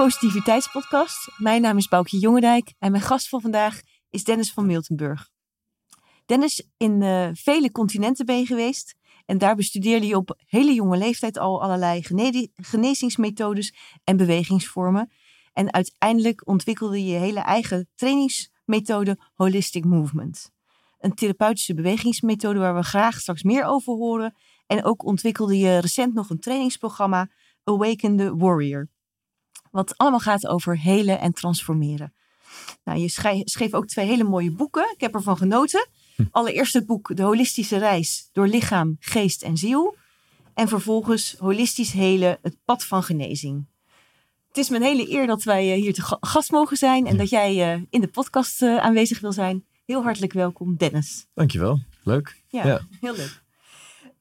Positiviteitspodcast. Mijn naam is Boukje Jongendijk en mijn gast van vandaag is Dennis van Miltenburg. Dennis, in uh, vele continenten ben je geweest en daar bestudeerde je op hele jonge leeftijd al allerlei gene genezingsmethodes en bewegingsvormen. En uiteindelijk ontwikkelde je je hele eigen trainingsmethode Holistic Movement. Een therapeutische bewegingsmethode waar we graag straks meer over horen. En ook ontwikkelde je recent nog een trainingsprogramma Awaken the Warrior. Wat allemaal gaat over helen en transformeren. Nou, je schreef ook twee hele mooie boeken. Ik heb ervan genoten. Hm. Allereerst het boek De Holistische Reis door Lichaam, Geest en Ziel. En vervolgens Holistisch Helen, het pad van genezing. Het is mijn hele eer dat wij eh, hier te gast mogen zijn en dat jij eh, in de podcast eh, aanwezig wil zijn. Heel hartelijk welkom, Dennis. Dankjewel. Leuk. Ja, ja. heel leuk.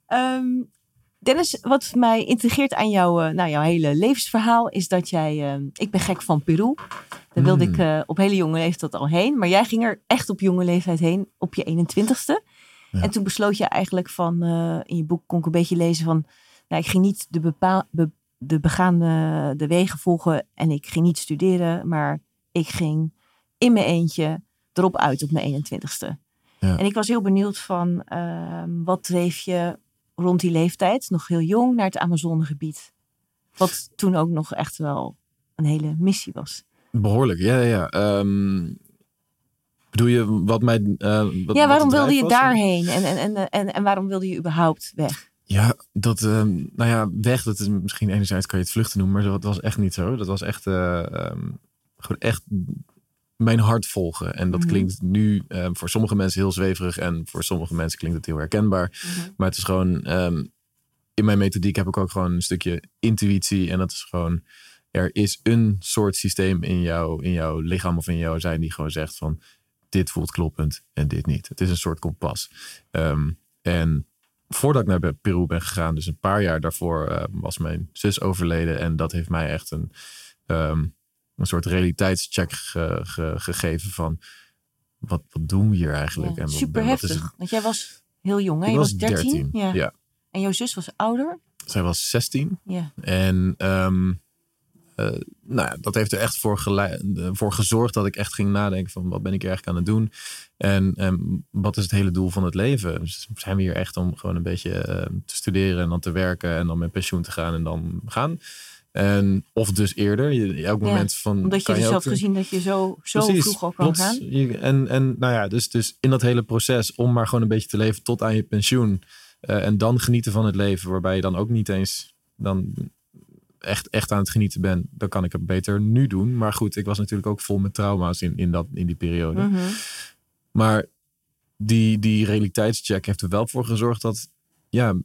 Um, Dennis, wat mij integreert aan jouw, uh, nou, jouw hele levensverhaal is dat jij. Uh, ik ben gek van Peru. Daar wilde ik uh, op hele jonge leeftijd al heen. Maar jij ging er echt op jonge leeftijd heen, op je 21ste. Ja. En toen besloot je eigenlijk van. in je boek kon ik een beetje lezen van. Nou, ik ging niet de, bepaal, be, de begaande de wegen volgen. En ik ging niet studeren. Maar ik ging in mijn eentje erop uit op mijn 21ste. Ja. En ik was heel benieuwd van. Ehm, wat dreef je rond die leeftijd, nog heel jong, naar het Amazonegebied. Wat toen ook nog echt wel een hele missie was. Behoorlijk, ja, ja. Um, bedoel je wat mij. Uh, wat, ja, waarom wilde je daarheen en, en, en, en, en waarom wilde je überhaupt weg? Ja, dat, uh, nou ja, weg, dat is misschien enerzijds kan je het vluchten noemen, maar dat was echt niet zo. Dat was echt, uh, um, gewoon echt mijn hart volgen. En dat mhm. klinkt nu um, voor sommige mensen heel zweverig en voor sommige mensen klinkt het heel herkenbaar. Mhm. Maar het is gewoon, um, in mijn methodiek heb ik ook gewoon een stukje intuïtie. En dat is gewoon, er is een soort systeem in, jou, in jouw lichaam of in jouw zijn die gewoon zegt van, dit voelt kloppend en dit niet. Het is een soort kompas. Um, en voordat ik naar Peru ben gegaan, dus een paar jaar daarvoor, uh, was mijn zus overleden. En dat heeft mij echt een een soort realiteitscheck ge, ge, gegeven van wat, wat doen we hier eigenlijk? en super heftig. Want jij was heel jong, hè? Je was 13. ja. ja. En jouw zus was ouder? Zij was 16. Ja. En um, uh, nou ja, dat heeft er echt voor, geleid, voor gezorgd dat ik echt ging nadenken van wat ben ik eigenlijk aan het doen? En um, wat is het hele doel van het leven? Dus zijn we hier echt om gewoon een beetje uh, te studeren en dan te werken en dan met pensioen te gaan en dan gaan? En, of dus eerder. Je, elk moment van. Omdat je dus had gezien dat je zo, zo vroeg al kan gaan. en, en nou ja, dus, dus in dat hele proces om maar gewoon een beetje te leven tot aan je pensioen. Uh, en dan genieten van het leven, waarbij je dan ook niet eens dan echt, echt aan het genieten bent. Dan kan ik het beter nu doen. Maar goed, ik was natuurlijk ook vol met trauma's in, in, dat, in die periode. Mm -hmm. Maar die, die realiteitscheck heeft er wel voor gezorgd dat ja,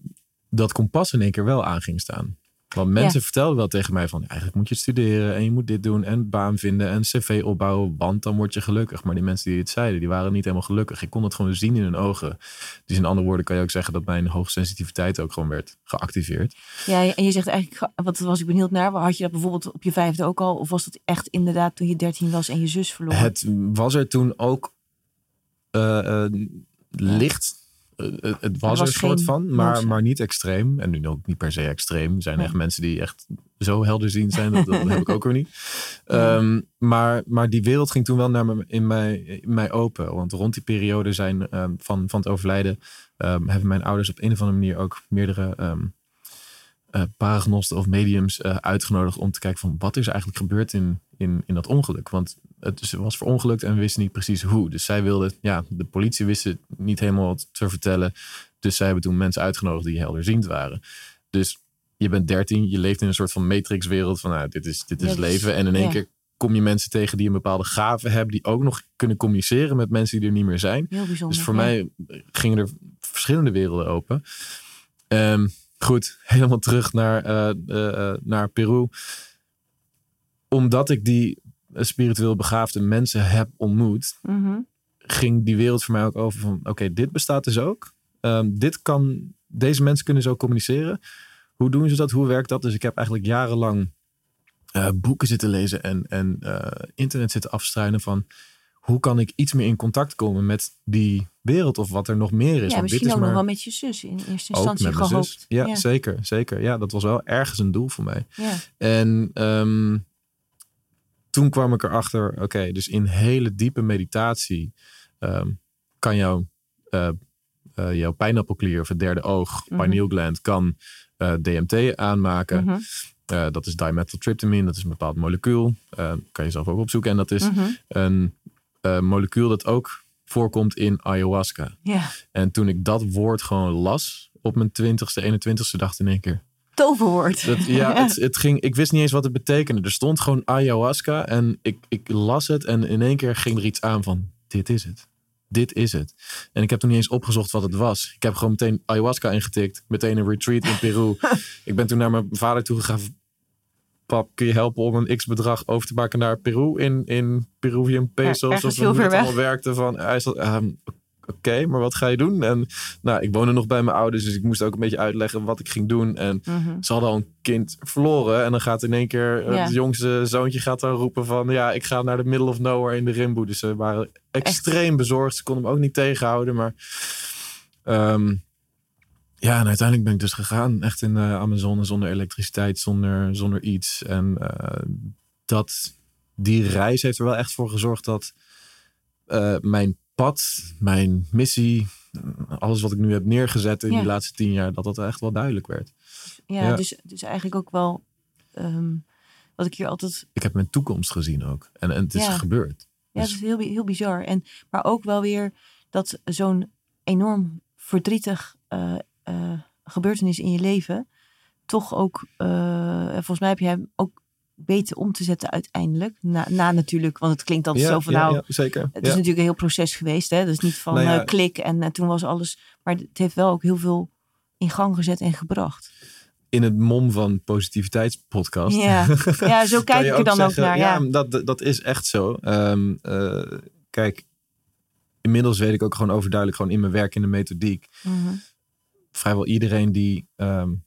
dat kompas in één keer wel aan ging staan. Want mensen vertelden wel tegen mij van eigenlijk moet je studeren en je moet dit doen en baan vinden en cv opbouwen, want dan word je gelukkig. Maar die mensen die het zeiden, die waren niet helemaal gelukkig. Ik kon het gewoon zien in hun ogen. Dus in andere woorden kan je ook zeggen dat mijn hoogsensitiviteit ook gewoon werd geactiveerd. Ja, en je zegt eigenlijk, wat was ik benieuwd naar, had je dat bijvoorbeeld op je vijfde ook al? Of was dat echt inderdaad toen je dertien was en je zus verloor? Het was er toen ook uh, uh, licht uh, het was, er een soort van, maar, maar niet extreem. En nu ook niet per se extreem. Er zijn echt mensen die echt zo helderziend zijn. Dat, dat heb ik ook weer niet. Um, maar, maar die wereld ging toen wel naar me, in, mij, in mij open. Want rond die periode zijn um, van, van het overlijden... Um, hebben mijn ouders op een of andere manier ook meerdere... Uh, paragnosten of mediums uh, uitgenodigd om te kijken van wat is eigenlijk gebeurd in, in, in dat ongeluk. Want het was verongelukt en we wisten niet precies hoe. Dus zij wilden, ja, de politie wist het niet helemaal wat te vertellen. Dus zij hebben toen mensen uitgenodigd die helderziend waren. Dus je bent 13, je leeft in een soort van matrixwereld van nou, dit is, dit is leven. En in één keer kom je mensen tegen die een bepaalde gave hebben, die ook nog kunnen communiceren met mensen die er niet meer zijn. Heel bijzonder, dus voor mij gingen er verschillende werelden open. Um, goed, helemaal terug naar, uh, uh, naar Peru. Omdat ik die spiritueel begaafde mensen heb ontmoet, mhm. ging die wereld voor mij ook over van oké, dit bestaat dus ook. Um, dit kan, deze mensen kunnen zo communiceren. Hoe doen ze dat? Hoe werkt dat? Dus ik heb eigenlijk jarenlang uh, boeken zitten lezen en, en uh, internet zitten afstruinen van hoe kan ik iets meer in contact komen met die wereld of wat er nog meer is. Ja, misschien dit is ook maar... nog wel met je zus in eerste instantie gehoopt. Ja, ja, zeker, zeker. Ja, dat was wel ergens een doel voor mij. Ja. En um, toen kwam ik erachter, oké, dus in hele diepe meditatie ehm, kan jouw, uh, uh, jouw pijnappelklier of het derde oog, mm pineal gland, kan uh, DMT aanmaken. Mhm. dat is dimethyltryptamine, dat is een bepaald molecuul. kan je zelf ook opzoeken. En dat is mhm. een molecuul dat ook voorkomt in ayahuasca. En toen ik dat woord gewoon las op mijn 20ste, 21ste, dacht in één keer, toverwoord. Dat, ja, het, het, ging, ik wist niet eens wat het betekende. Er stond gewoon ayahuasca en ik, ik las het en in één keer ging er iets aan van, dit is het. Dit is het. En ik heb toen niet eens opgezocht wat het was. Ik heb gewoon meteen ayahuasca ingetikt. Meteen een retreat in Peru. ik ben toen naar mijn vader toe gegaan. Pap, kun je helpen om een x bedrag over te maken naar Peru in, in Peruvian pesos? Ja, of hoe het allemaal werkte van. Hij zat, um, oké, maar wat ga je doen? En nou, ik woonde nog bij mijn ouders, dus ik moest ook een beetje uitleggen wat ik ging doen. En mhm. ze hadden al een kind verloren. En dan gaat in één keer het jongste zoontje gaat dan roepen van... ja, ik ga naar de middle of nowhere in de Rimboe. Dus ze waren extreem bezorgd. Ze konden hem ook niet tegenhouden, maar... Um, ja, en uiteindelijk ben ik dus gegaan. Echt in de Amazone zonder elektriciteit, zonder, zonder iets. En uh, dat, die reis heeft er wel echt voor gezorgd dat uh, mijn pad, mijn missie, alles wat ik nu heb neergezet in die laatste tien jaar, dat dat echt wel duidelijk werd. Ja, Dus, dus eigenlijk ook wel ehm, wat ik hier altijd. Ik heb mijn toekomst gezien ook. En, en het is gebeurd. Ja, dus... het is heel, heel bizar. En, maar ook wel weer dat zo'n enorm verdrietig uh, uh, gebeurtenis in je leven. Toch ook, uh, volgens mij heb jij ook beter om te zetten uiteindelijk. Na, na natuurlijk, want het klinkt altijd zo van nou, ja, zeker. het is natuurlijk een heel proces geweest. Hè? Dus niet van nou uh, klik en uh, toen was alles. Maar het heeft wel ook heel veel in gang gezet en gebracht. In het mom van positiviteitspodcast. Ja, ja zo kijk ik er dan ook naar. Ja, Dat, dat is echt zo. Um, uh, kijk, inmiddels weet ik ook gewoon overduidelijk gewoon in mijn werk in de methodiek. Mm -hmm. Vrijwel iedereen die um,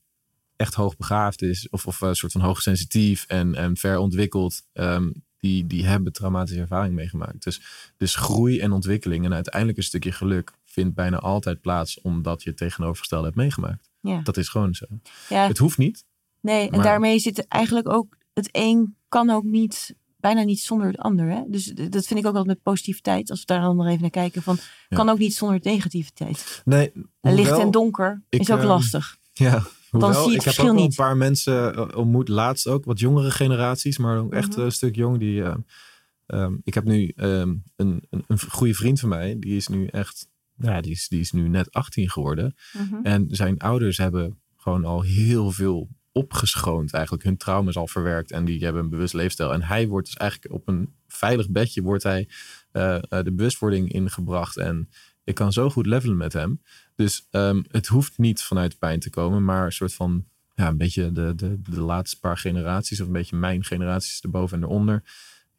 echt hoogbegaafd is, of, of een soort van hoogsensitief en, en ver ontwikkeld, um, die, die hebben traumatische ervaring meegemaakt. Dus, dus groei en ontwikkeling en uiteindelijk een stukje geluk vindt bijna altijd plaats omdat je het tegenovergestelde hebt meegemaakt. Ja. Dat is gewoon zo. Ja. Het hoeft niet. Nee, en daarmee zit eigenlijk ook het een kan ook niet bijna niet zonder het ander. Hè? Dus dat vind ik ook altijd met positiviteit. Als we daar dan nog even naar kijken. Van, Kan ook niet zonder negativiteit. Nee, Licht en donker is ook ehm, lastig. Ja, dan zie je het ik heb ook niet. een paar mensen uh, ontmoet, laatst ook wat jongere generaties, maar ook echt mhm. een stuk jong. Die, uh, um, ik heb nu um, een, een, een, goede vriend van mij, die is nu echt, ja, die is, die is nu net 18 geworden. Mm En zijn ouders hebben gewoon al heel veel opgeschoond, eigenlijk hun trauma's al verwerkt en die hebben een bewust leefstijl. En hij wordt dus eigenlijk op een veilig bedje, wordt hij uh, de bewustwording ingebracht en ik kan zo goed levelen met hem. Dus um, het hoeft niet vanuit pijn te komen, maar een soort van ja, een beetje de, de, de laatste paar generaties, of een beetje mijn generaties erboven en eronder.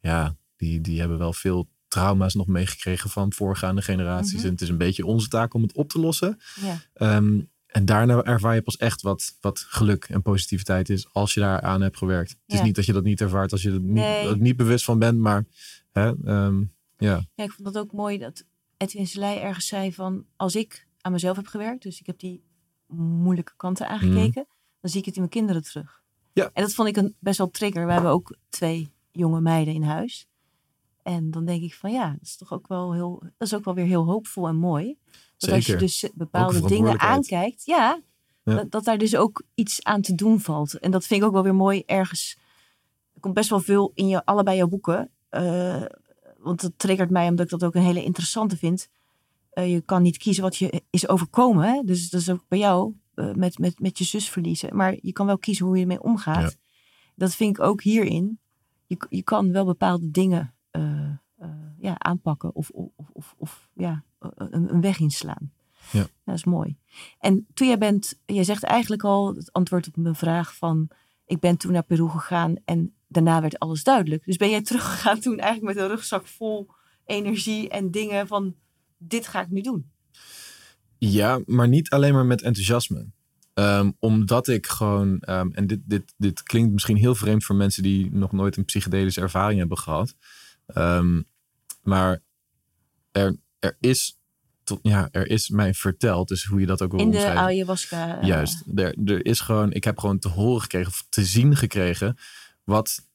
Ja, die, die hebben wel veel trauma's nog meegekregen van voorgaande generaties. Mhm. En het is een beetje onze taak om het op te lossen. Ja. Um, en daarna ervaar je pas echt wat, wat geluk en positiviteit is als je daar aan hebt gewerkt. Het is niet dat je dat niet ervaart als je er niet, niet bewust van bent, maar hè, um, ja. ja. Ik vond dat ook mooi dat Edwin Selei ergens zei van als ik aan mezelf heb gewerkt, dus ik heb die moeilijke kanten aangekeken, mhm. dan zie ik het in mijn kinderen terug. Ja. En dat vond ik een best wel trigger. We hebben ook twee jonge meiden in huis. En dan denk ik van ja, dat is toch ook wel heel, dat is ook wel weer heel hoopvol en mooi. Dat als je dus bepaalde dingen aankijkt, ja, Dat, dat, daar dus ook iets aan te doen valt. En dat vind ik ook wel weer mooi ergens. Er komt best wel veel in je, allebei jouw boeken. Uh, want dat triggert mij omdat ik dat ook een hele interessante vind. Uh, je kan niet kiezen wat je is overkomen. Hè? Dus dat is ook bij jou uh, met, met, met je zus verliezen. Maar je kan wel kiezen hoe je ermee omgaat. Dat vind ik ook hierin. Je, je kan wel bepaalde dingen uh, ja, aanpakken of, of, of, of ja, een, een, weg inslaan. Ja. Dat is mooi. En toen jij bent, jij zegt eigenlijk al het antwoord op mijn vraag van ik ben toen naar Peru gegaan en daarna werd alles duidelijk. Dus ben jij teruggegaan toen eigenlijk met een rugzak vol energie en dingen van dit ga ik nu doen? Ja, maar niet alleen maar met enthousiasme. Um, omdat ik gewoon, um, en dit, dit, dit klinkt misschien heel vreemd voor mensen die nog nooit een psychedelische ervaring hebben gehad. Um, maar er, er is tot, ja, er is mij verteld, dus hoe je dat ook wil In de ayahuasca. Juist. Er, er is gewoon, ik heb gewoon te horen gekregen, of te zien gekregen, wat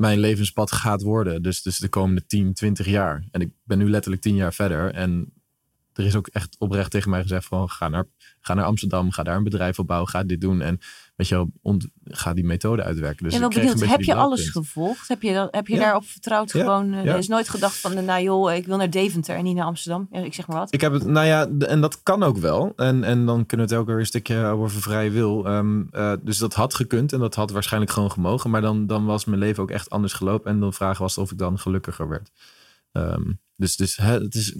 mijn levenspad gaat worden. Dus, dus de komende 10, 20 jaar. En ik ben nu letterlijk 10 jaar verder. En er is ook echt oprecht tegen mij gezegd van ga naar, ga naar Amsterdam, ga daar een bedrijf opbouwen, ga dit doen. En weet je wel, ga die methode uitwerken. Dus en wel benieuwd, heb je alles gevolgd? Heb je, heb je daarop vertrouwd gewoon? Er is nooit gedacht van, nou joh, ik wil naar Deventer en niet naar Amsterdam. ik zeg maar wat. Ik heb het, nou ja, en dat kan ook wel. En, en dan kunnen we het ook weer een stukje over vrije wil. Um, dus dat had gekund en dat had waarschijnlijk gewoon gemogen. Maar dan, dan was mijn leven ook echt anders gelopen. En de vraag was of ik dan gelukkiger werd. Um, dus dus het is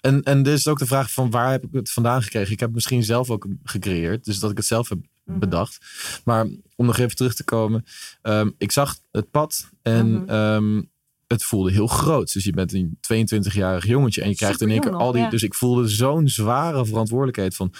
en, en dit is ook de vraag van waar heb ik het vandaan gekregen? Ik heb het misschien zelf ook gecreëerd. Dus dat ik het zelf heb mhm. bedacht. Maar om nog even terug te komen. Um, ik zag het pad en mhm. ehm, het voelde heel groot. Dus je bent een 22-jarig jongetje en je krijgt in één keer al die... Dus ik voelde zo'n zware verantwoordelijkheid van...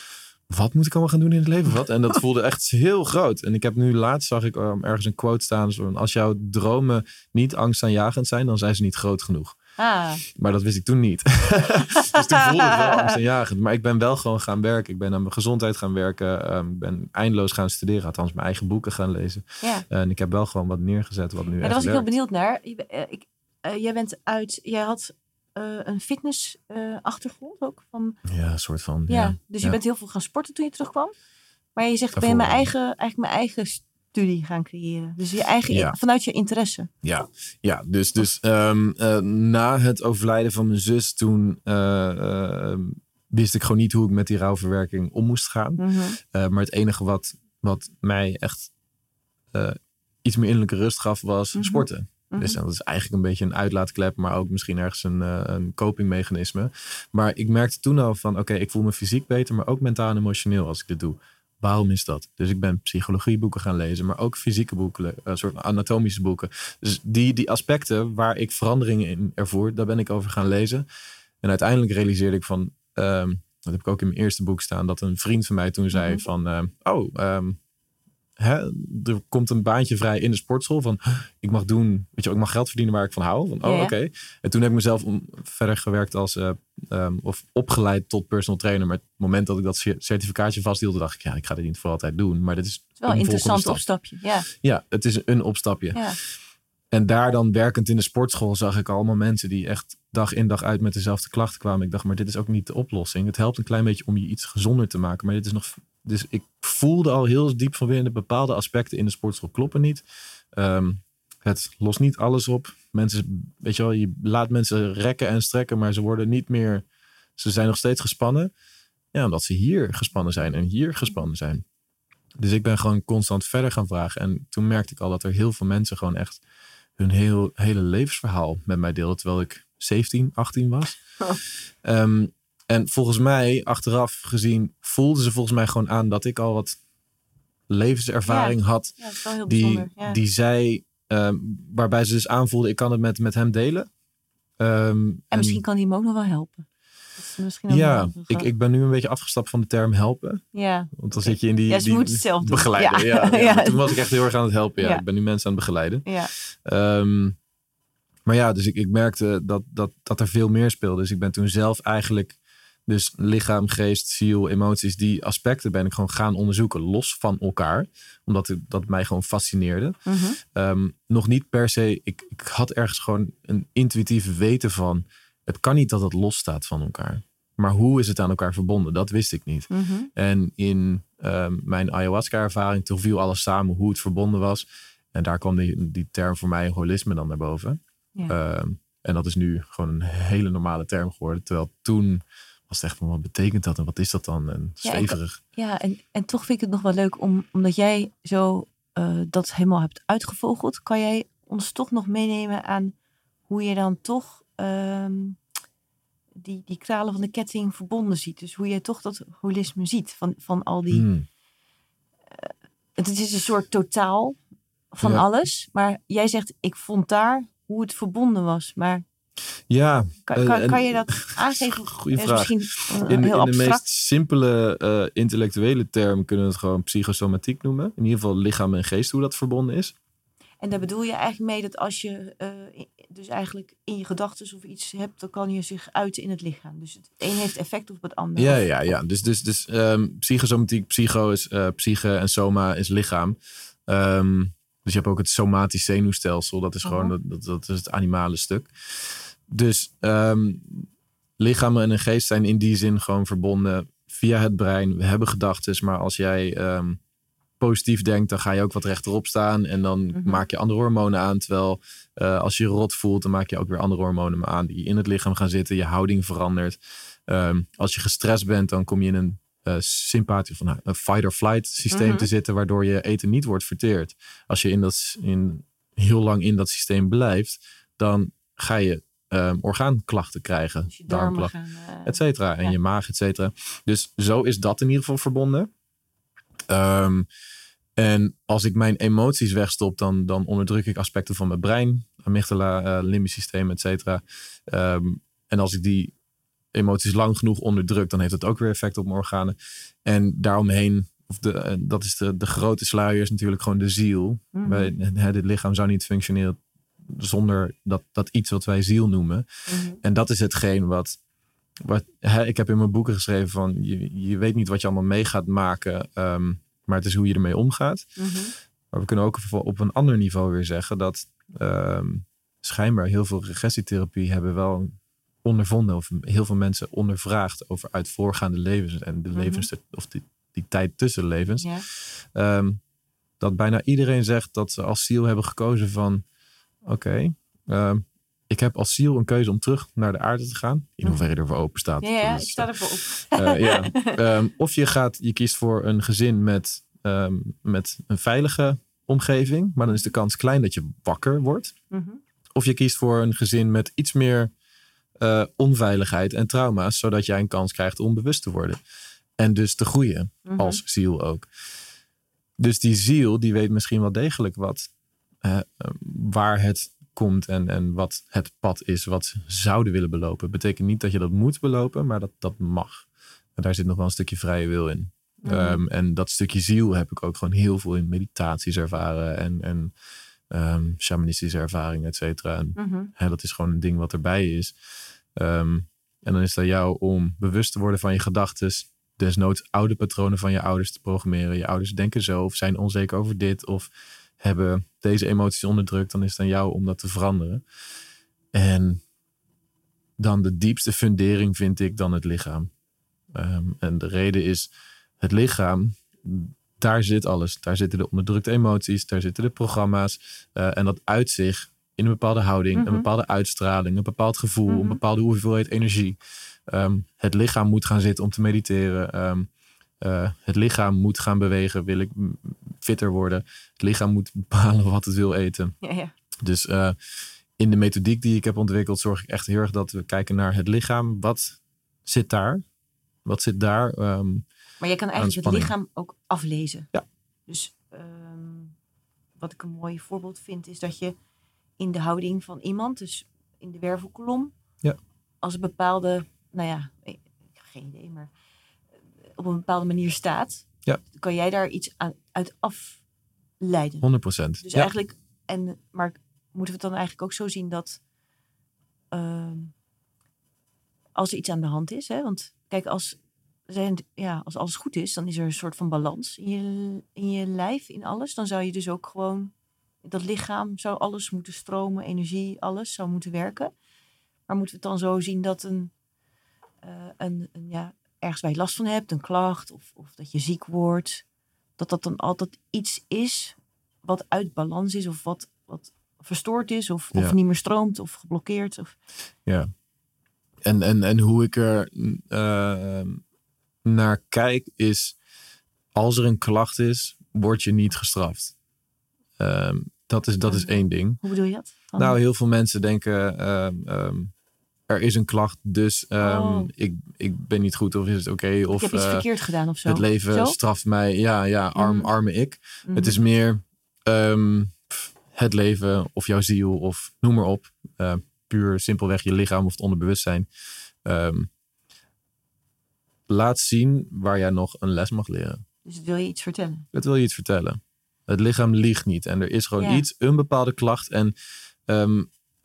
Wat moet ik allemaal gaan doen in het leven? Wat? En dat voelde echt heel groot. En ik heb nu laatst zag ik um, ergens een quote staan. Als jouw dromen niet angstaanjagend zijn, dan zijn ze niet groot genoeg. Ah. Maar dat wist ik toen niet. dus toen voelde het wel angstaanjagend. Maar ik ben wel gewoon gaan werken. Ik ben aan mijn gezondheid gaan werken. Um, ik ben eindeloos gaan studeren. Althans, mijn eigen boeken gaan lezen. Ja. en ik heb wel gewoon wat neergezet wat nu ja, Daar was ik heel benieuwd naar. Eh, ik, uh, jij bent uit... Jij had uh, een fitness achtergrond ook? Van, ja, een soort van. Ja, dus je bent heel veel gaan sporten toen je terugkwam. Maar je zegt, ik ben mijn eigen, eigenlijk mijn eigen studie gaan creëren. Dus je eigen, vanuit je interesse. Ja, ja dus, dus um, uh, na het overlijden van mijn zus, toen uh, uh, wist ik gewoon niet hoe ik met die rouwverwerking om moest gaan. Mm -hmm. maar het enige wat, wat mij echt iets meer innerlijke rust gaf, was mm -hmm. sporten. Mhm. Dus dat is eigenlijk een beetje een uitlaatklep, maar ook misschien ergens een, een copingmechanisme. Maar ik merkte toen al van, oké, ik voel me fysiek beter, maar ook mentaal en emotioneel als ik dit doe. Waarom is dat? Dus ik ben psychologieboeken gaan lezen, maar ook fysieke boeken, een eh, soort anatomische boeken. Dus die, die aspecten waar ik veranderingen in ervoer, daar ben ik over gaan lezen. En uiteindelijk realiseerde ik van, um, dat heb ik ook in mijn eerste boek staan, dat een vriend van mij toen zei mhm. van, uh, oh, um, hè, er komt een baantje vrij in de sportschool. Van ik mag doen, weet je, ik mag geld verdienen waar ik van hou. Van, oh, oké. En toen heb ik mezelf verder gewerkt als uh, um, of opgeleid tot personal trainer. Maar het moment dat ik dat certificaatje vasthield, dacht ik, ja, ik ga dit niet voor altijd doen. Maar dit is wel een interessant opstapje. Ja. ja, het is een opstapje. Ja. En daar dan werkend in de sportschool zag ik allemaal mensen die echt dag in dag uit met dezelfde klachten kwamen. Ik dacht, maar dit is ook niet de oplossing. Het helpt een klein beetje om je iets gezonder te maken. Maar dit is nog dus ik voelde al heel diep van binnen bepaalde aspecten in de sportschool kloppen niet. Um, het lost niet alles op. Mensen, weet je wel, je laat mensen rekken en strekken, maar ze worden niet meer, ze zijn nog steeds gespannen. Ja, omdat ze hier gespannen zijn en hier gespannen zijn. Dus ik ben gewoon constant verder gaan vragen. En toen merkte ik al dat er heel veel mensen gewoon echt hun heel, hele levensverhaal met mij deelden. Terwijl ik 17, 18 was. Oh. Ehm, en volgens mij, achteraf gezien, voelden ze volgens mij gewoon aan dat ik al wat levenservaring had. Ja, die, ja. die zij, ehm, waarbij ze dus aanvoelde, ik kan het met, met hem delen. Um, en, misschien kan hij hem ook nog wel helpen. Misschien ja, ik, ik ben nu een beetje afgestapt van de term helpen. Ja. Want dan zit je in die, ja, ze die het zelf begeleiden. Ja. Ja, Toen was ik echt heel erg aan het helpen. Ja. Ik ben nu mensen aan het begeleiden. Ja. Um, maar ja, dus ik, ik merkte dat, dat, dat er veel meer speelde. Dus ik ben toen zelf eigenlijk dus lichaam, geest, ziel, emoties, die aspecten ben ik gewoon gaan onderzoeken, los van elkaar. Omdat dat mij gewoon fascineerde. Mhm. Ehm, nog niet per se, ik, ik had ergens gewoon een intuïtief weten van, het kan niet dat het los staat van elkaar. Maar hoe is het aan elkaar verbonden? Dat wist ik niet. Mhm. En in um, mijn ayahuasca-ervaring, toen viel alles samen hoe het verbonden was. En daar kwam die, die term voor mij holisme dan naar boven. Ja. Ehm, en dat is nu gewoon een hele normale term geworden. Terwijl toen was het echt van wat betekent dat en wat is dat dan? En zweverig. Ja, ja en, en toch vind ik het nog wel leuk om, omdat jij zo uh, dat helemaal hebt uitgevogeld. Kan jij ons toch nog meenemen aan hoe je dan toch um, die, die kralen van de ketting verbonden ziet? Dus hoe jij toch dat holisme ziet van, van al die. Hmm. Uh, het is een soort totaal van alles. Maar jij zegt, ik vond daar hoe het verbonden was. Maar ja. Kan, kan, kan je dat aangeven? Goeie vraag. In, in, de meest simpele uh, intellectuele term kunnen we het gewoon psychosomatiek noemen. In ieder geval lichaam en geest, hoe dat verbonden is. En daar bedoel je eigenlijk mee dat als je uh, dus eigenlijk in je gedachten of iets hebt, dan kan je zich uiten in het lichaam. Dus het een heeft effect op het ander. Ja, ja, ja. Dus, dus, dus um, psychosomatiek, psycho is uh, psyche en soma is lichaam. Um, Dus je hebt ook het somatisch zenuwstelsel. Dat is gewoon oh. dat, dat, is het animale stuk. Dus um, lichamen en een geest zijn in die zin gewoon verbonden via het brein. We hebben gedachten, maar als jij ehm, positief denkt, dan ga je ook wat rechterop staan. En dan mhm. maak je andere hormonen aan. Terwijl uh, als je rot voelt, dan maak je ook weer andere hormonen aan die in het lichaam gaan zitten. Je houding verandert. Um, als je gestrest bent, dan kom je in een uh, sympathisch van een fight-or-flight systeem mhm. te zitten, waardoor je eten niet wordt verteerd. Als je in dat, in, heel lang in dat systeem blijft, dan ga je um, orgaanklachten krijgen. Dus darmklachten, uh, et cetera. En je maag, et cetera. Dus zo is dat in ieder geval verbonden. Um, en als ik mijn emoties wegstop, dan, dan onderdruk ik aspecten van mijn brein, amygdala, uh, limbisch systeem, et cetera. Um, en als ik die emoties lang genoeg onderdrukt, dan heeft dat ook weer effect op mijn organen. En daaromheen, of de, eh, dat is de, de grote sluier, is natuurlijk gewoon de ziel. Mm -hmm. het lichaam zou niet functioneren zonder dat, dat iets wat wij ziel noemen. Mhm. En dat is hetgeen wat. wat hè, ik heb in mijn boeken geschreven van je, je weet niet wat je allemaal mee gaat maken, um, maar het is hoe je ermee omgaat. Mhm. Maar we kunnen ook op een ander niveau weer zeggen dat um, schijnbaar heel veel regressietherapie hebben wel ondervonden of heel veel mensen ondervraagd over uit voorgaande levens en de mhm. levens of die, die tijd tussen levens. Ehm, dat bijna iedereen zegt dat ze als ziel hebben gekozen van oké, ehm, ik heb als ziel een keuze om terug naar de aarde te gaan. In hoeverre je ervoor open staat. Ja, ja ik sta ervoor op. Uh, ja. Ehm, of je, gaat, je kiest voor een gezin met, ehm, met een veilige omgeving. Maar dan is de kans klein dat je wakker wordt. Mhm. Of je kiest voor een gezin met iets meer uh, onveiligheid en trauma's. Zodat jij een kans krijgt om bewust te worden. En dus te groeien mhm. als ziel ook. Dus die ziel die weet misschien wel degelijk wat waar het komt en, en wat het pad is wat ze zouden willen belopen. Betekent niet dat je dat moet belopen, maar dat dat mag. En daar zit nog wel een stukje vrije wil in. Mhm. Ehm, en dat stukje ziel heb ik ook gewoon heel veel in meditaties ervaren en, en um, shamanistische ervaringen, et cetera. En mhm. dat is gewoon een ding wat erbij is. Um, en dan is het aan jou om bewust te worden van je gedachten. Desnoods oude patronen van je ouders te programmeren. Je ouders denken zo of zijn onzeker over dit. Of hebben deze emoties onderdrukt, dan is het aan jou om dat te veranderen. En dan de diepste fundering vind ik dan het lichaam. Ehm, en de reden is, het lichaam, daar zit alles. Daar zitten de onderdrukte emoties, daar zitten de programma's. Uh, en dat uit zich in een bepaalde houding, een mhm. bepaalde uitstraling, een bepaald gevoel, een mhm. bepaalde hoeveelheid energie. Ehm, het lichaam moet gaan zitten om te mediteren. Ehm, uh, het lichaam moet gaan bewegen, wil ik fitter worden. Het lichaam moet bepalen wat het wil eten. Ja, ja. Dus uh, in de methodiek die ik heb ontwikkeld, zorg ik echt heel erg dat we kijken naar het lichaam. Wat zit daar? Wat zit daar? Um, maar je kan eigenlijk het lichaam ook aflezen. Ja. Dus um, wat ik een mooi voorbeeld vind, is dat je in de houding van iemand, dus in de wervelkolom, ja. als een bepaalde, nou ja, ik heb geen idee, maar op een bepaalde manier staat, ja. kan jij daar iets aan, uit afleiden. 100 procent. Dus eigenlijk, en, maar moeten we het dan eigenlijk ook zo zien dat uh, als er iets aan de hand is, hè, want kijk, als, zijn, ja, als alles goed is, dan is er een soort van balans in je, in je lijf, in alles. Dan zou je dus ook gewoon, dat lichaam zou alles moeten stromen, energie, alles zou moeten werken. Maar moeten we het dan zo zien dat een, uh, een, een, ja, ergens waar je last van hebt, een klacht of, of dat je ziek wordt, dat dat dan altijd iets is wat uit balans is of wat, wat verstoord is of, of niet meer stroomt of geblokkeerd. Of... Ja. En, en, en hoe ik er uh, naar kijk is, als er een klacht is, word je niet gestraft. Uh, dat is, dat is één ding. Hoe bedoel je dat? Nou, heel veel mensen denken, uh, er is een klacht, dus ehm, oh. ik, ik ben niet goed of is het oké? of ik heb iets uh, verkeerd gedaan of zo. Het leven straft mij, ja, ja, arm, mm. arme ik. Mm. Het is meer um, het leven of jouw ziel of noem maar op. Uh, puur simpelweg je lichaam of het onderbewustzijn. Um, laat zien waar jij nog een les mag leren. Dus het wil je iets vertellen? Het wil je iets vertellen. Het lichaam liegt niet en er is gewoon iets, een bepaalde klacht en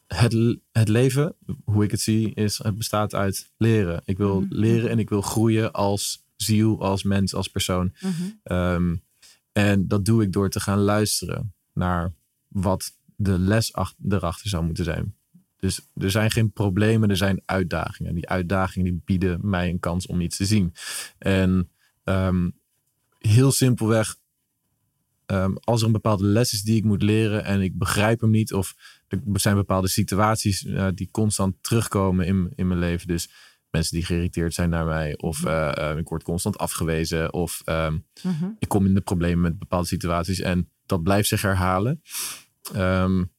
het, het leven, hoe ik het zie, is het bestaat uit leren. Ik wil mhm. leren en ik wil groeien als ziel, als mens, als persoon. Mhm. Ehm, en dat doe ik door te gaan luisteren. naar wat de les erachter zou moeten zijn. Dus er zijn geen problemen, er zijn uitdagingen. Die uitdagingen die bieden mij een kans om iets te zien. En um, heel simpelweg, um, als er een bepaalde les is die ik moet leren en ik begrijp hem niet, of er zijn bepaalde situaties uh, die constant terugkomen in, in mijn leven. Dus mensen die geïrriteerd zijn naar mij, of uh, ik word constant afgewezen, of um, mm-hmm. ik kom in de problemen met bepaalde situaties en dat blijft zich herhalen. Um,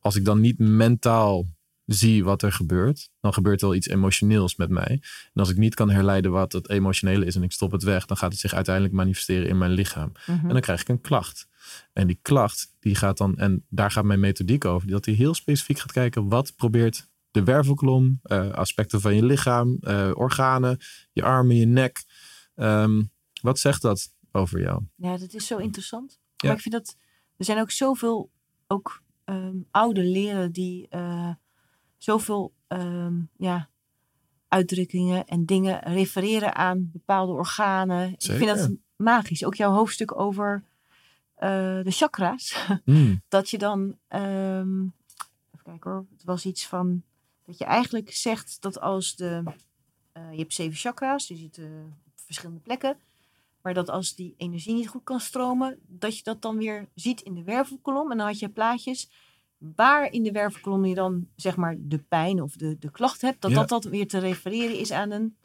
als ik dan niet mentaal zie wat er gebeurt, dan gebeurt er wel iets emotioneels met mij. En als ik niet kan herleiden wat het emotionele is en ik stop het weg, dan gaat het zich uiteindelijk manifesteren in mijn lichaam. Mhm. En dan krijg ik een klacht. En die klacht, die gaat dan, en daar gaat mijn methodiek over, dat hij heel specifiek gaat kijken wat probeert de wervelkolom, uh, aspecten van je lichaam, uh, organen, je armen, je nek. Um, wat zegt dat over jou? Ja, dat is zo interessant. Ja. Maar ik vind dat er zijn ook zoveel ook um, oude leren die uh, zoveel um, ja, uitdrukkingen en dingen refereren aan bepaalde organen. Ik vind dat magisch. Ook jouw hoofdstuk over uh, de chakra's. Mm. dat je dan, um, even kijken hoor, het was iets van dat je eigenlijk zegt dat als de, uh, je hebt zeven chakra's, die zitten op verschillende plekken. Maar dat als die energie niet goed kan stromen, dat je dat dan weer ziet in de wervelkolom. En dan had je plaatjes waar in de wervelkolom je dan zeg maar de pijn of de, de klacht hebt. Dat dat, dat weer te refereren is aan een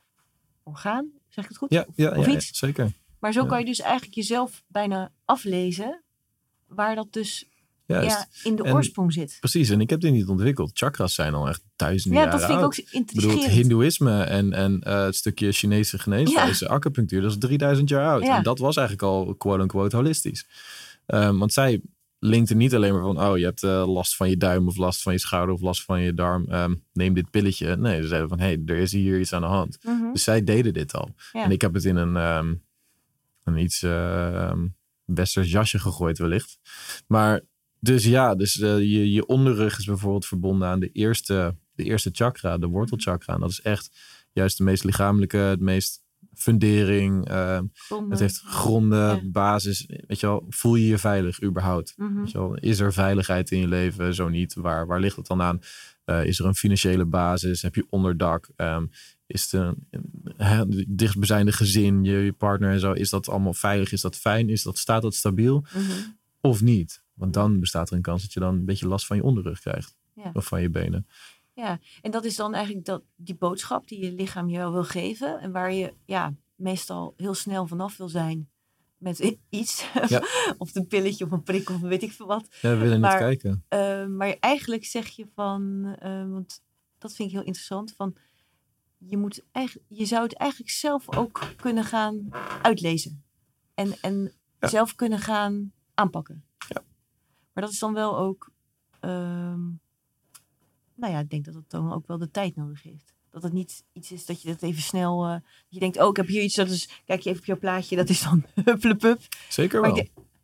orgaan. Zeg ik het goed? Ja, ja, of, ja, zeker. Maar zo kan je dus eigenlijk jezelf bijna aflezen waar dat dus ja, in de oorsprong zit. Precies, en ik heb dit niet ontwikkeld. Chakras zijn al echt duizenden ja, jaren Ja, dat vind ik ook intrigerend. Ik bedoel, Hindoeïsme en, en uh, het stukje Chinese geneeswijze, ja. acupunctuur, dat is 3000 jaar oud. En dat was eigenlijk al quote-unquote holistisch. Um, want zij linkt er niet alleen maar van, oh, je hebt uh, last van je duim of last van je schouder of last van je darm. Um, neem dit pilletje. Nee, ze zeiden van, hé, hey, er is hier iets aan de hand. Mm Dus zij deden dit al. Ja. En ik heb het in een, um, een iets uh, westers jasje gegooid wellicht. Maar dus ja, dus uh, je, je onderrug is bijvoorbeeld verbonden aan de eerste, de eerste chakra, de wortelchakra. En dat is echt juist de meest lichamelijke, het meest fundering. Uh, het heeft gronden, basis. Weet je wel, voel je je veilig überhaupt? Mm weet je wel, is er veiligheid in je leven? Zo niet. Waar, waar ligt het dan aan? Uh, is er een financiële basis? Heb je onderdak? Um, is het een, dichtstbijzijnde gezin, je, je, partner en zo? Is dat allemaal veilig? Is dat fijn? Is dat, staat dat stabiel? Mm -hmm. Of niet? Want dan bestaat er een kans dat je dan een beetje last van je onderrug krijgt. Ja. Of van je benen. Ja, en dat is dan eigenlijk dat, die boodschap die je lichaam je wel wil geven. En waar je ja, meestal heel snel vanaf wil zijn met iets. Ja. of een pilletje of een prik of weet ik veel wat. Ja, we willen maar, niet kijken. Uh, maar eigenlijk zeg je van, uh, want dat vind ik heel interessant, van je, moet eigenlijk, je zou het eigenlijk zelf ook kunnen gaan uitlezen. En, en ja. zelf kunnen gaan aanpakken. Ja. Maar dat is dan wel ook... Uh, nou ja, ik denk dat het dan ook wel de tijd nodig heeft. Dat het niet iets is dat je dat even snel. Uh, je denkt, oh, ik heb hier iets. Dat is, kijk je even op jouw plaatje, dat is dan hupplepup. Zeker wel.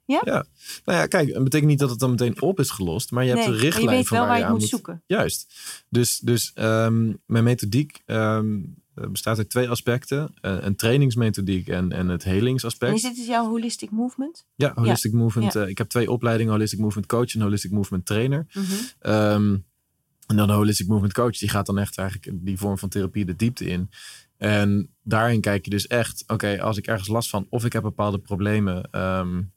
ja? ja? Nou ja, kijk, het betekent niet dat het dan meteen op is gelost, maar je hebt een richtlijn je weet van wel waar je, moet, zoeken. Juist. Dus, dus um, mijn methodiek um, bestaat uit twee aspecten: uh, een trainingsmethodiek en, en het helingsaspect. En is dit dus jouw holistic movement? Ja, holistic ja. movement. Ja. Uh, ik heb twee opleidingen: holistic movement coach en holistic movement trainer. Mm -hmm. um, en dan de Holistic Movement Coach, die gaat dan echt eigenlijk die vorm van therapie de diepte in. En daarin kijk je dus echt, oké, als ik ergens last van of ik heb bepaalde problemen, um,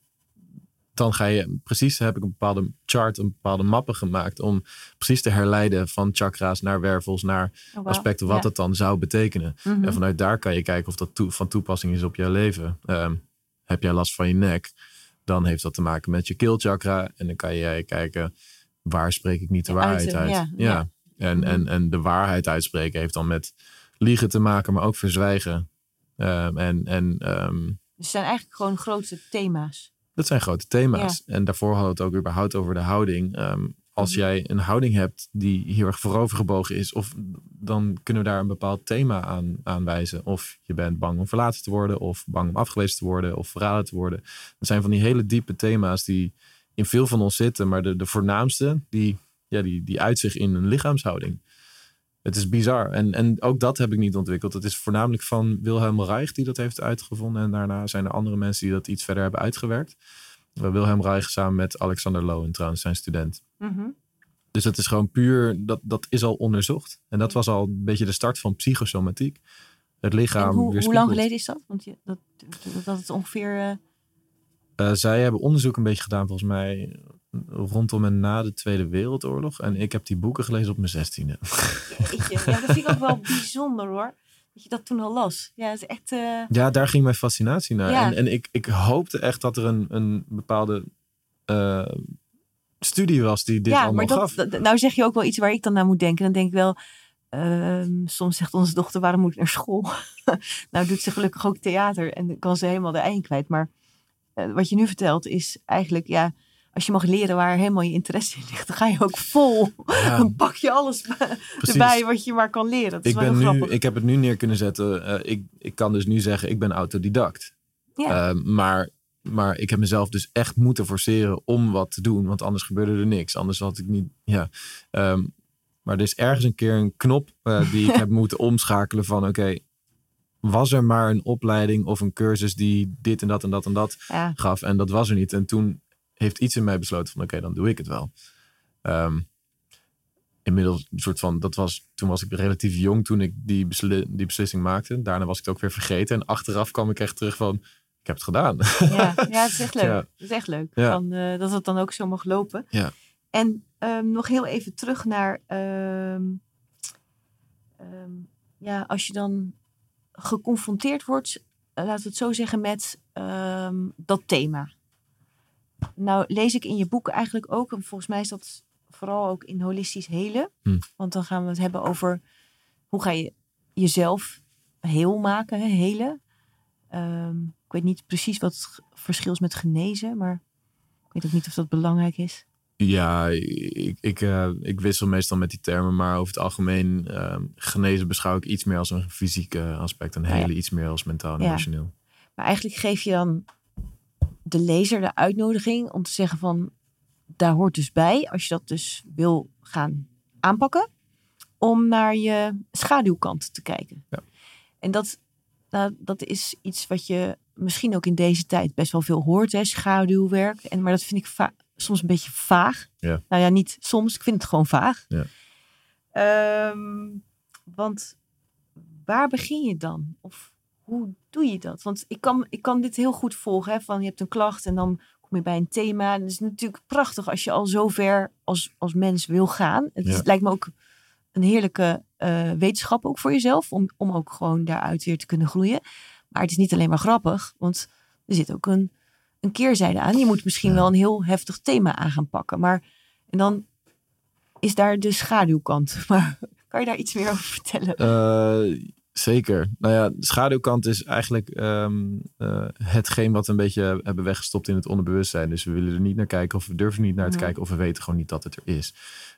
dan ga je precies, heb ik een bepaalde chart, een bepaalde mappen gemaakt om precies te herleiden van chakra's naar wervels, naar oh, aspecten, wat ja. het dan zou betekenen. Mm -hmm. En vanuit daar kan je kijken of dat van toepassing is op jouw leven. Um, heb jij last van je nek, dan heeft dat te maken met je keelchakra. En dan kan jij kijken, waar spreek ik niet de waarheid uit? Ja, ja. En, mhm. en, en de waarheid uitspreken heeft dan met liegen te maken, maar ook verzwijgen. Um, en, en, um, dus zijn eigenlijk gewoon grote thema's. Dat zijn grote thema's. En daarvoor hadden we het ook überhaupt over de houding. Um, als mhm. jij een houding hebt die heel erg voorovergebogen is, of dan kunnen we daar een bepaald thema aan, aan wijzen. Of je bent bang om verlaten te worden, of bang om afgewezen te worden, of verraden te worden. Dat zijn van die hele diepe thema's die in veel van ons zitten. Maar de, de voornaamste, die, ja, die, die uit zich in een lichaamshouding. Het is bizar. En, en ook dat heb ik niet ontwikkeld. Het is voornamelijk van Wilhelm Reich die dat heeft uitgevonden. En daarna zijn er andere mensen die dat iets verder hebben uitgewerkt. Wilhelm Reich samen met Alexander Lowen trouwens, zijn student. Mm Dus dat is gewoon puur, dat, dat is al onderzocht. En dat was al een beetje de start van psychosomatiek. Het lichaam hoe, hoe, lang geleden is dat? Want je, dat, dat, dat het ongeveer... Uh... zij hebben onderzoek een beetje gedaan volgens mij rondom en na de Tweede Wereldoorlog. En ik heb die boeken gelezen op mijn zestiende. Ja, dat vind ik ook wel bijzonder hoor. Dat je dat toen al las. Ja, is echt... Uh... Ja, daar ging mijn fascinatie naar. En, en ik, ik hoopte echt dat er een, een bepaalde uh, studie was die dit ja, allemaal maar dat, gaf. nou zeg je ook wel iets waar ik dan naar moet denken. Dan denk ik wel... Uh, soms zegt onze dochter, waarom moet ik naar school? nou doet ze gelukkig ook theater en kan ze helemaal de eind kwijt. Maar wat je nu vertelt is eigenlijk, ja, als je mag leren waar helemaal je interesse in ligt, dan ga je ook vol. Dan pak je alles erbij wat je maar kan leren. Dat is ik, ben nu, ik heb het nu neer kunnen zetten. Uh, ik, ik kan dus nu zeggen, ik ben autodidact. Ja. Uh, maar, maar ik heb mezelf dus echt moeten forceren om wat te doen. Want anders gebeurde er niks. Anders had ik niet. Ja. Um, maar er is ergens een keer een knop uh, die ik heb moeten omschakelen van oké. Okay, was er maar een opleiding of een cursus die dit en dat en dat en dat ja. gaf. En dat was er niet. En toen heeft iets in mij besloten van oké, dan doe ik het wel. Um, inmiddels een soort van, dat was, toen was ik relatief jong toen ik die, die beslissing maakte. Daarna was ik het ook weer vergeten. En achteraf kwam ik echt terug van, ik heb het gedaan. Ja, ja het is echt leuk. Ja. Het is echt leuk. Ja. Van, uh, dat het dan ook zo mag lopen. Ja. En um, nog heel even terug naar, um, ja, als je dan geconfronteerd wordt, uh, laten we het zo zeggen, met dat thema. Nou lees ik in je boek eigenlijk ook, en volgens mij is dat vooral ook in holistisch helen. Hm. Want dan gaan we het hebben over hoe ga je jezelf heel maken, helen. Um, ik weet niet precies wat het verschil is met genezen, maar ik weet ook niet of dat belangrijk is. Ja, ik, ik, uh, ik wissel meestal met die termen, maar over het algemeen uh, genezen beschouw ik iets meer als een fysiek aspect en helen iets meer als mentaal en emotioneel. Maar eigenlijk geef je dan de lezer de uitnodiging om te zeggen van daar hoort dus bij, als je dat dus wil gaan aanpakken, om naar je schaduwkant te kijken. Ja. En dat, nou, dat is iets wat je misschien ook in deze tijd best wel veel hoort, hè, schaduwwerk. En, maar dat vind ik soms een beetje vaag. Ja. Nou ja, niet soms, ik vind het gewoon vaag. Ja. Ehm, want waar begin je dan? Of hoe doe je dat? Want ik kan, ik kan dit heel goed volgen. Hè? Van je hebt een klacht en dan kom je bij een thema. En het is natuurlijk prachtig als je al zo ver als, als mens wil gaan. Het lijkt me ook een heerlijke uh, wetenschap ook voor jezelf. Om, om ook gewoon daaruit weer te kunnen groeien. Maar het is niet alleen maar grappig. Want er zit ook een, een keerzijde aan. Je moet misschien wel een heel heftig thema aan gaan pakken. Maar en dan is daar de schaduwkant. Maar kan je daar iets meer over vertellen? Uh, Zeker. Nou ja, de schaduwkant is eigenlijk um, uh, hetgeen wat we een beetje hebben weggestopt in het onderbewustzijn. Dus we willen er niet naar kijken of we durven niet naar te kijken of we weten gewoon niet dat het er is.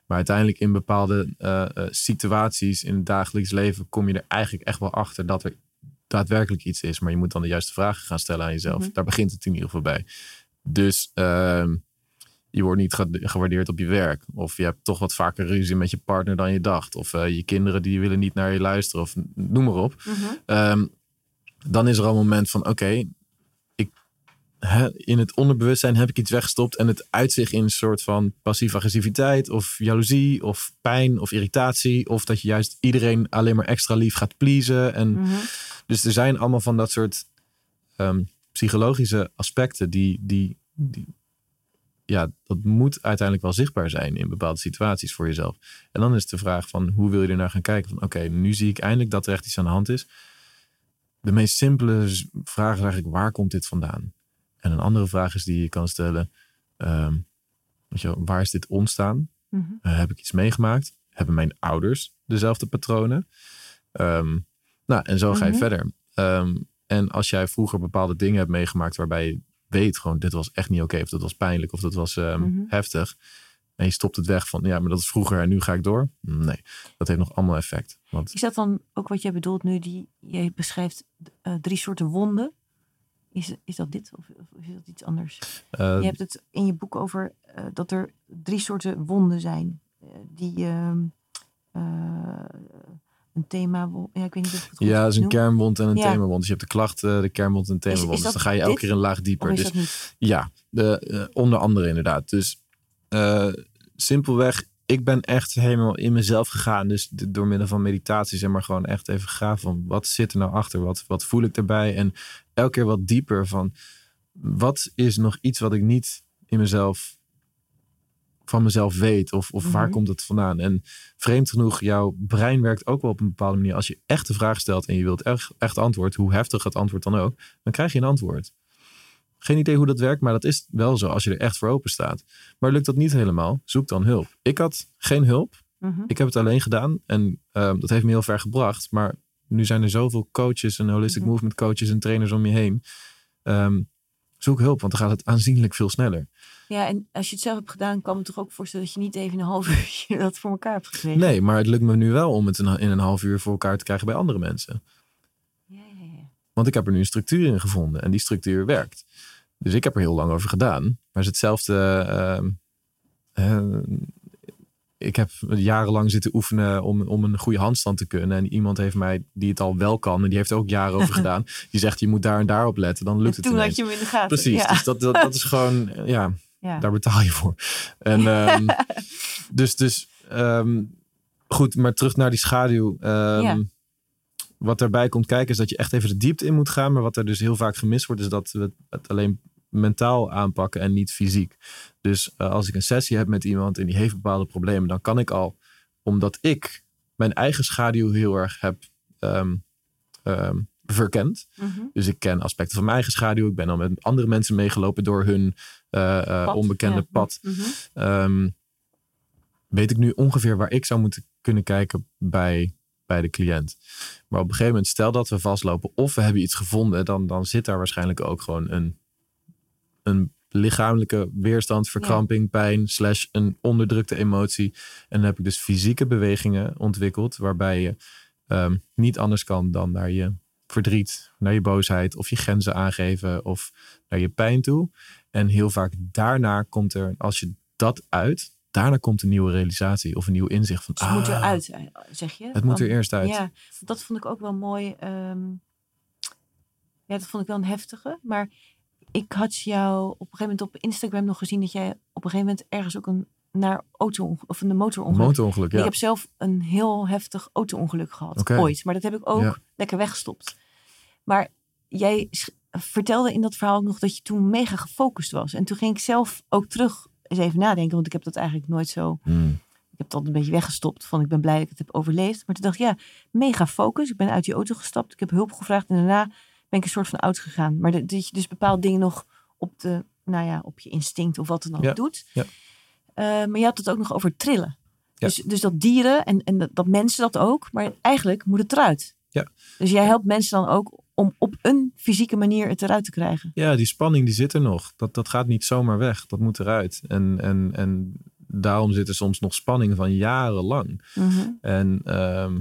Maar uiteindelijk in bepaalde uh, situaties in het dagelijks leven kom je er eigenlijk echt wel achter dat er daadwerkelijk iets is. Maar je moet dan de juiste vragen gaan stellen aan jezelf. Mhm. Daar begint het in ieder geval bij. Dus ehm, je wordt niet gewaardeerd op je werk. Of je hebt toch wat vaker ruzie met je partner dan je dacht. Of uh, je kinderen die willen niet naar je luisteren. Of noem maar op. Mm um, dan is er al een moment van oké. In het onderbewustzijn heb ik iets weggestopt. En het uitzicht in een soort van passieve agressiviteit. Of jaloezie. Of pijn. Of irritatie. Of dat je juist iedereen alleen maar extra lief gaat pleasen. En, mm -hmm. Dus er zijn allemaal van dat soort um, psychologische aspecten die, die, die ja, dat moet uiteindelijk wel zichtbaar zijn in bepaalde situaties voor jezelf. En dan is de vraag van hoe wil je er naar gaan kijken? Van oké, nu zie ik eindelijk dat er echt iets aan de hand is. De meest simpele vraag is eigenlijk waar komt dit vandaan? En een andere vraag is die je kan stellen, um, weet je, waar is dit ontstaan? Mhm. Eh, heb ik iets meegemaakt? Hebben mijn ouders dezelfde patronen? Um, nou, en zo ga je mhm. verder. Um, en als jij vroeger bepaalde dingen hebt meegemaakt waarbij je weet gewoon, dit was echt niet oké. of dat was pijnlijk. Of dat was um, mm -hmm. heftig. En je stopt het weg van, ja, maar dat is vroeger en nu ga ik door. Nee, dat heeft nog allemaal effect. Want... Is dat dan ook wat jij bedoelt nu? Die, je beschrijft uh, drie soorten wonden. Is, is dat dit of, of is dat iets anders? Uh, je hebt het in je boek over uh, dat er drie soorten wonden zijn. die ehm, een thema. Ja, ik weet niet of het goed Ja, het is een kernwond en een ja. themawond. Dus je hebt de klachten, de kernwond en themawond. dus dan ga je elke keer een laag dieper. Dus, ja, de, onder andere inderdaad. Dus simpelweg, ik ben echt helemaal in mezelf gegaan. Dus door middel van meditatie, zeg maar gewoon echt even gaaf van wat zit er nou achter? Wat, wat voel ik daarbij? En elke keer wat dieper van wat is nog iets wat ik niet in mezelf van mezelf weet? Of, of waar mhm. komt het vandaan? En vreemd genoeg, jouw brein werkt ook wel op een bepaalde manier. Als je echt de vraag stelt en je wilt echt, echt antwoord, hoe heftig het antwoord dan ook, dan krijg je een antwoord. Geen idee hoe dat werkt, maar dat is wel zo als je er echt voor open staat. Maar lukt dat niet helemaal, zoek dan hulp. Ik had geen hulp. Mhm. Ik heb het alleen gedaan en ehm, dat heeft me heel ver gebracht. Maar nu zijn er zoveel coaches en holistic mhm. movement coaches en trainers om je heen. Ehm, zoek hulp, want dan gaat het aanzienlijk veel sneller. Ja, en als je het zelf hebt gedaan, kan me toch ook voorstellen dat je niet even een half uur dat voor elkaar hebt gekregen. Nee, maar het lukt me nu wel om het in een half uur voor elkaar te krijgen bij andere mensen. Ja, ja, ja. Want ik heb er nu een structuur in gevonden en die structuur werkt. Dus ik heb er heel lang over gedaan. Maar het is hetzelfde. Uh, ik heb jarenlang zitten oefenen om, om een goede handstand te kunnen. En iemand heeft mij, die het al wel kan, en die heeft er ook jaren over gedaan. Die zegt, je moet daar en daar op letten. Dan lukt het Toen had je hem in de gaten. Precies, dus dat, dat, dat, is gewoon, ja, daar betaal je voor. En um, dus, dus um, goed, maar terug naar die schaduw. Um, wat daarbij komt kijken is dat je echt even de diepte in moet gaan. Maar wat er dus heel vaak gemist wordt, is dat we het alleen mentaal aanpakken en niet fysiek. Dus uh, als ik een sessie heb met iemand en die heeft bepaalde problemen, dan kan ik al, omdat ik mijn eigen schaduw heel erg heb um, um, verkend. Mm -hmm. Dus ik ken aspecten van mijn eigen schaduw. Ik ben al met andere mensen meegelopen door hun uh, uh, onbekende pad. Mm -hmm. um, weet ik nu ongeveer waar ik zou moeten kunnen kijken bij bij de cliënt. Maar op een gegeven moment, stel dat we vastlopen of we hebben iets gevonden, dan, dan zit daar waarschijnlijk ook gewoon een, een lichamelijke weerstand, verkramping, pijn, slash een onderdrukte emotie. En dan heb ik dus fysieke bewegingen ontwikkeld, waarbij je um, niet anders kan dan naar je verdriet, naar je boosheid of je grenzen aangeven of naar je pijn toe. En heel vaak daarna komt er, als je dat uit, daarna komt een nieuwe realisatie of een nieuw inzicht van. Dus het ah, moet eruit, zeg je? Het moet er eerst uit. Ja, dat vond ik ook wel mooi. Um, ja, dat vond ik wel een heftige. Maar ik had jou op een gegeven moment op Instagram nog gezien dat jij op een gegeven moment ergens ook een naar auto of een motorongeluk. Motorongeluk, ja. Ik heb zelf een heel heftig auto-ongeluk gehad ooit, maar dat heb ik ook lekker weggestopt. Maar jij vertelde in dat verhaal nog dat je toen mega gefocust was. En toen ging ik zelf ook terug eens even nadenken, want ik heb dat eigenlijk nooit zo. Hmm. Ik heb altijd een beetje weggestopt van ik ben blij dat ik het heb overleefd. Maar toen dacht ik, ja, mega focus. Ik ben uit die auto gestapt, ik heb hulp gevraagd en daarna ben ik een soort van oud gegaan. Maar dat je dus bepaalde dingen nog op, de, nou ja, op je instinct of wat dan ook doet. Ja. Uh, maar je had het ook nog over trillen. Dus, dus dat dieren en, en dat, dat, mensen dat ook. Maar eigenlijk moet het eruit. Ja. Dus jij helpt mensen dan ook om op een fysieke manier het eruit te krijgen. Ja, die spanning die zit er nog. Dat, dat gaat niet zomaar weg. Dat moet eruit. En, en, en daarom zit er soms nog spanning van jarenlang. Mm En ehm,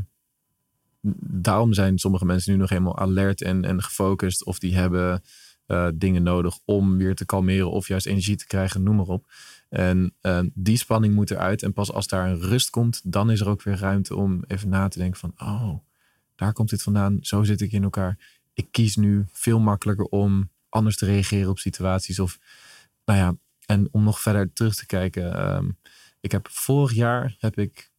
daarom zijn sommige mensen nu nog helemaal alert en, en gefocust. Of die hebben uh, dingen nodig om weer te kalmeren of juist energie te krijgen, noem maar op. En ehm, die spanning moet eruit. En pas als daar een rust komt, dan is er ook weer ruimte om even na te denken van, oh, daar komt dit vandaan. Zo zit ik in elkaar ik kies nu veel makkelijker om anders te reageren op situaties. Of, nou ja, en om nog verder terug te kijken. Ehm, ik heb vorig jaar heb ik,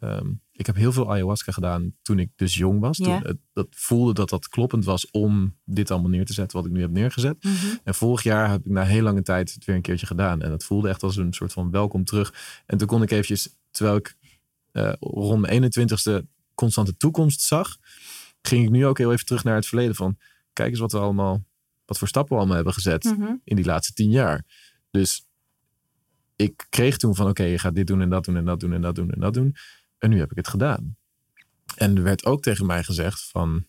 ehm, ik heb heel veel ayahuasca gedaan toen ik dus jong was. Toen het, dat voelde dat dat kloppend was om dit allemaal neer te zetten wat ik nu heb neergezet. Mhm. En vorig jaar heb ik na heel lange tijd het weer een keertje gedaan. En dat voelde echt als een soort van welkom terug. En toen kon ik eventjes, terwijl ik uh, rond mijn 21ste constante toekomst zag, ging ik nu ook heel even terug naar het verleden van kijk eens wat we allemaal, wat voor stappen we allemaal hebben gezet mhm. in die laatste tien jaar. Dus ik kreeg toen van oké, je gaat dit doen en dat doen en dat doen en dat doen en dat doen. En nu heb ik het gedaan. En er werd ook tegen mij gezegd van,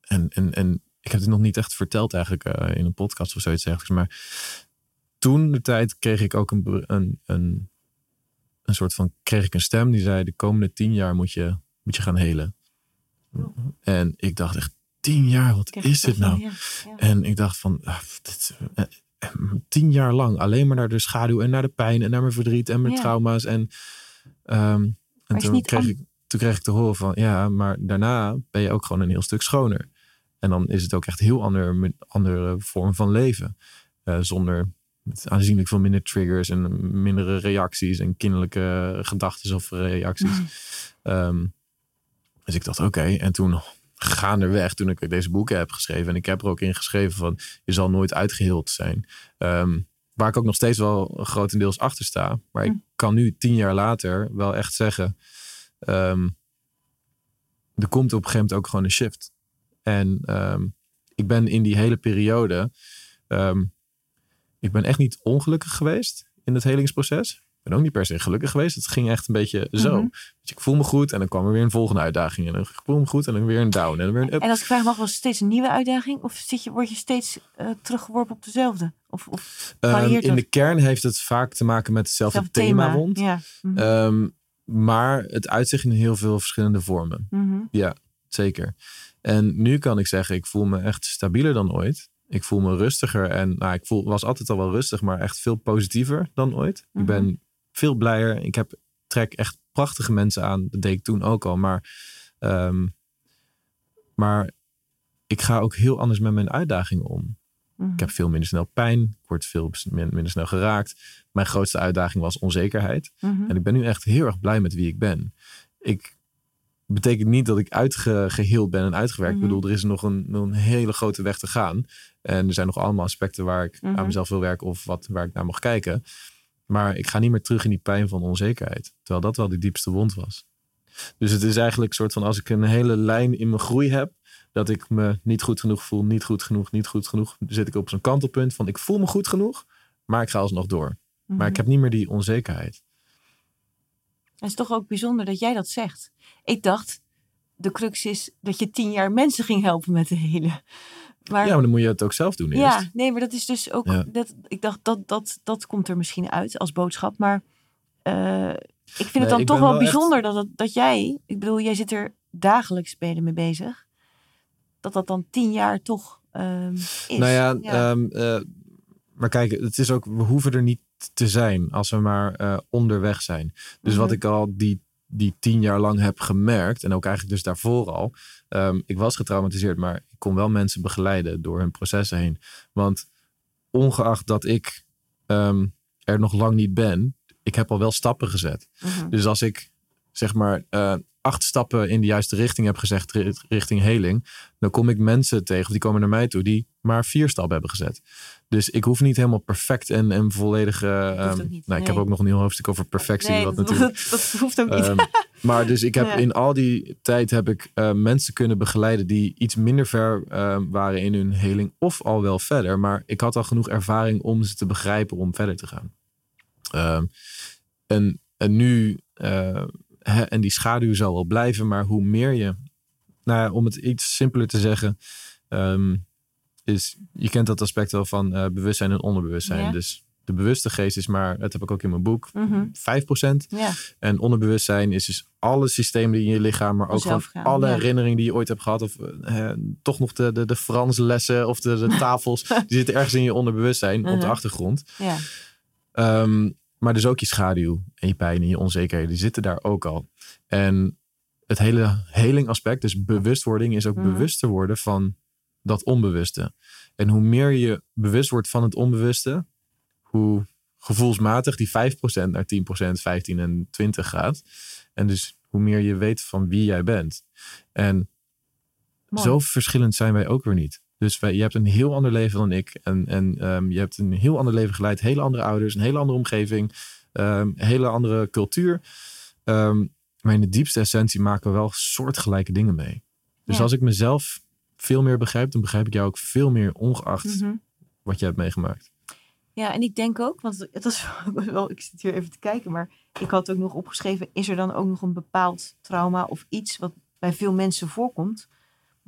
en, en, en ik heb het nog niet echt verteld eigenlijk uh, in een podcast of zoiets dergelijks, maar toen de tijd kreeg ik ook een, een, een, een soort van, kreeg ik een stem die zei de komende tien jaar moet je, moet je gaan helen. En ik dacht echt, tien jaar, wat is dit nou? En ik dacht van, ah, dit, eh, eh, tien jaar lang alleen maar naar de schaduw en naar de pijn en naar mijn verdriet en mijn trauma's. En, um, en toen kreeg ik... toen kreeg ik te horen van ja, maar daarna ben je ook gewoon een heel stuk schoner. En dan is het ook echt heel ander, andere vorm van leven. Uh, zonder aanzienlijk veel minder triggers en mindere reacties en kinderlijke gedachten of reacties. Mm. dus ik dacht, oké. En toen gaandeweg, toen ik deze boeken heb geschreven, en ik heb er ook in geschreven van, je zal nooit uitgeheeld zijn. Um, waar ik ook nog steeds wel grotendeels achter sta. Maar ik hm. kan nu tien jaar later wel echt zeggen, um, er komt op een gegeven moment ook gewoon een shift. En um, ik ben in die hele periode, ik ben echt niet ongelukkig geweest in het helingsproces. Ben ook niet per se gelukkig geweest. Het ging echt een beetje zo. Mhm. Dus ik voel me goed en dan kwam er weer een volgende uitdaging. En dan voel me goed en dan weer een down en dan weer een up. En als ik vraag mag, was steeds een nieuwe uitdaging? Of zit je, word je steeds uh, teruggeworpen op dezelfde? Of, of in de kern heeft het vaak te maken met hetzelfde thema, thema rond. Ja. Mhm. maar het uitzicht in heel veel verschillende vormen. Mhm. Ja, zeker. En nu kan ik zeggen, ik voel me echt stabieler dan ooit. Ik voel me rustiger en nou, ik voel, was altijd al wel rustig, maar echt veel positiever dan ooit. Ik ben veel blijer. Ik heb, trek echt prachtige mensen aan. Dat deed ik toen ook al. Maar, ehm, maar ik ga ook heel anders met mijn uitdagingen om. Mhm. Ik heb veel minder snel pijn. Ik word veel minder snel geraakt. Mijn grootste uitdaging was onzekerheid. Mhm. En ik ben nu echt heel erg blij met wie ik ben. Ik betekent niet dat ik uitgeheeld ben en uitgewerkt. Ik mhm. bedoel, er is nog een, een, hele grote weg te gaan. En er zijn nog allemaal aspecten waar ik aan mezelf wil werken of wat, waar ik naar mag kijken. Maar ik ga niet meer terug in die pijn van onzekerheid. Terwijl dat wel de diepste wond was. Dus het is eigenlijk een soort van als ik een hele lijn in mijn groei heb. Dat ik me niet goed genoeg voel, niet goed genoeg, niet goed genoeg. Dan zit ik op zo'n kantelpunt van ik voel me goed genoeg, maar ik ga alsnog door. Maar ik mhm. heb niet meer die onzekerheid. Het is toch ook bijzonder dat jij dat zegt. Ik dacht, de crux is dat je tien jaar mensen ging helpen met de hele. Maar, ja, maar dan moet je het ook zelf doen. Eerst. Ja, nee, maar dat is dus ook. Dat, ik dacht dat, dat dat komt er misschien uit als boodschap. Maar uh, ik vind het dan toch wel, bijzonder dat, dat, dat jij. Ik bedoel, jij zit er dagelijks spelen mee bezig. Dat dat dan tien jaar toch um, is. Nou ja, ja. Um, uh, maar kijk, het is ook, we hoeven er niet te zijn als we maar uh, onderweg zijn. Dus wat mhm. ik al die, die tien jaar lang heb gemerkt, en ook eigenlijk dus daarvoor al, um, ik was getraumatiseerd, maar ik kon wel mensen begeleiden door hun processen heen. Want ongeacht dat ik um, er nog lang niet ben, ik heb al wel stappen gezet. Mhm. Dus als ik zeg maar uh, acht stappen in de juiste richting heb gezegd, richting heling, dan kom ik mensen tegen, die komen naar mij toe, die maar vier stappen hebben gezet. Dus ik hoef niet helemaal perfect en, en volledig. Uh, nou, ik heb ook nog een heel hoofdstuk over perfectie. Nee, wat dat, natuurlijk, dat, hoeft ook niet. Um, maar dus ik heb in al die tijd heb ik uh, mensen kunnen begeleiden die iets minder ver uh, waren in hun heling. Of al wel verder. Maar ik had al genoeg ervaring om ze te begrijpen om verder te gaan. Um, en, en nu uh, en die schaduw zal wel blijven, maar hoe meer je, nou ja, om het iets simpeler te zeggen, um, is, je kent dat aspect wel van uh, bewustzijn en onderbewustzijn. Dus de bewuste geest is maar, dat heb ik ook in mijn boek, mm -hmm. 5%. Ja. En onderbewustzijn is dus alle systemen die in je lichaam, maar ook gewoon alle herinneringen die je ooit hebt gehad. Of uh, toch nog de, de, de Frans lessen of de, de tafels. die zitten ergens in je onderbewustzijn op de uh-huh. achtergrond. Um, maar dus ook je schaduw en je pijn en je onzekerheden, die zitten daar ook al. En het hele heling aspect, dus bewustwording, is ook mhm. bewuster worden van dat onbewuste. En hoe meer je bewust wordt van het onbewuste, hoe gevoelsmatig die 5% naar 10%, 15 en 20 gaat. En dus hoe meer je weet van wie jij bent. En zo verschillend zijn wij ook weer niet. Dus wij, je hebt een heel ander leven dan ik. En, en um, je hebt een heel ander leven geleid. Hele andere ouders, een hele andere omgeving. Um, hele andere cultuur. Um, maar in de diepste essentie maken we wel soortgelijke dingen mee. Dus ja. als ik mezelf veel meer begrijp, dan begrijp ik jou ook veel meer, ongeacht mm -hmm. wat je hebt meegemaakt. Ja, en ik denk ook, want het was wel, ik zit hier even te kijken, maar ik had ook nog opgeschreven: is er dan ook nog een bepaald trauma of iets wat bij veel mensen voorkomt?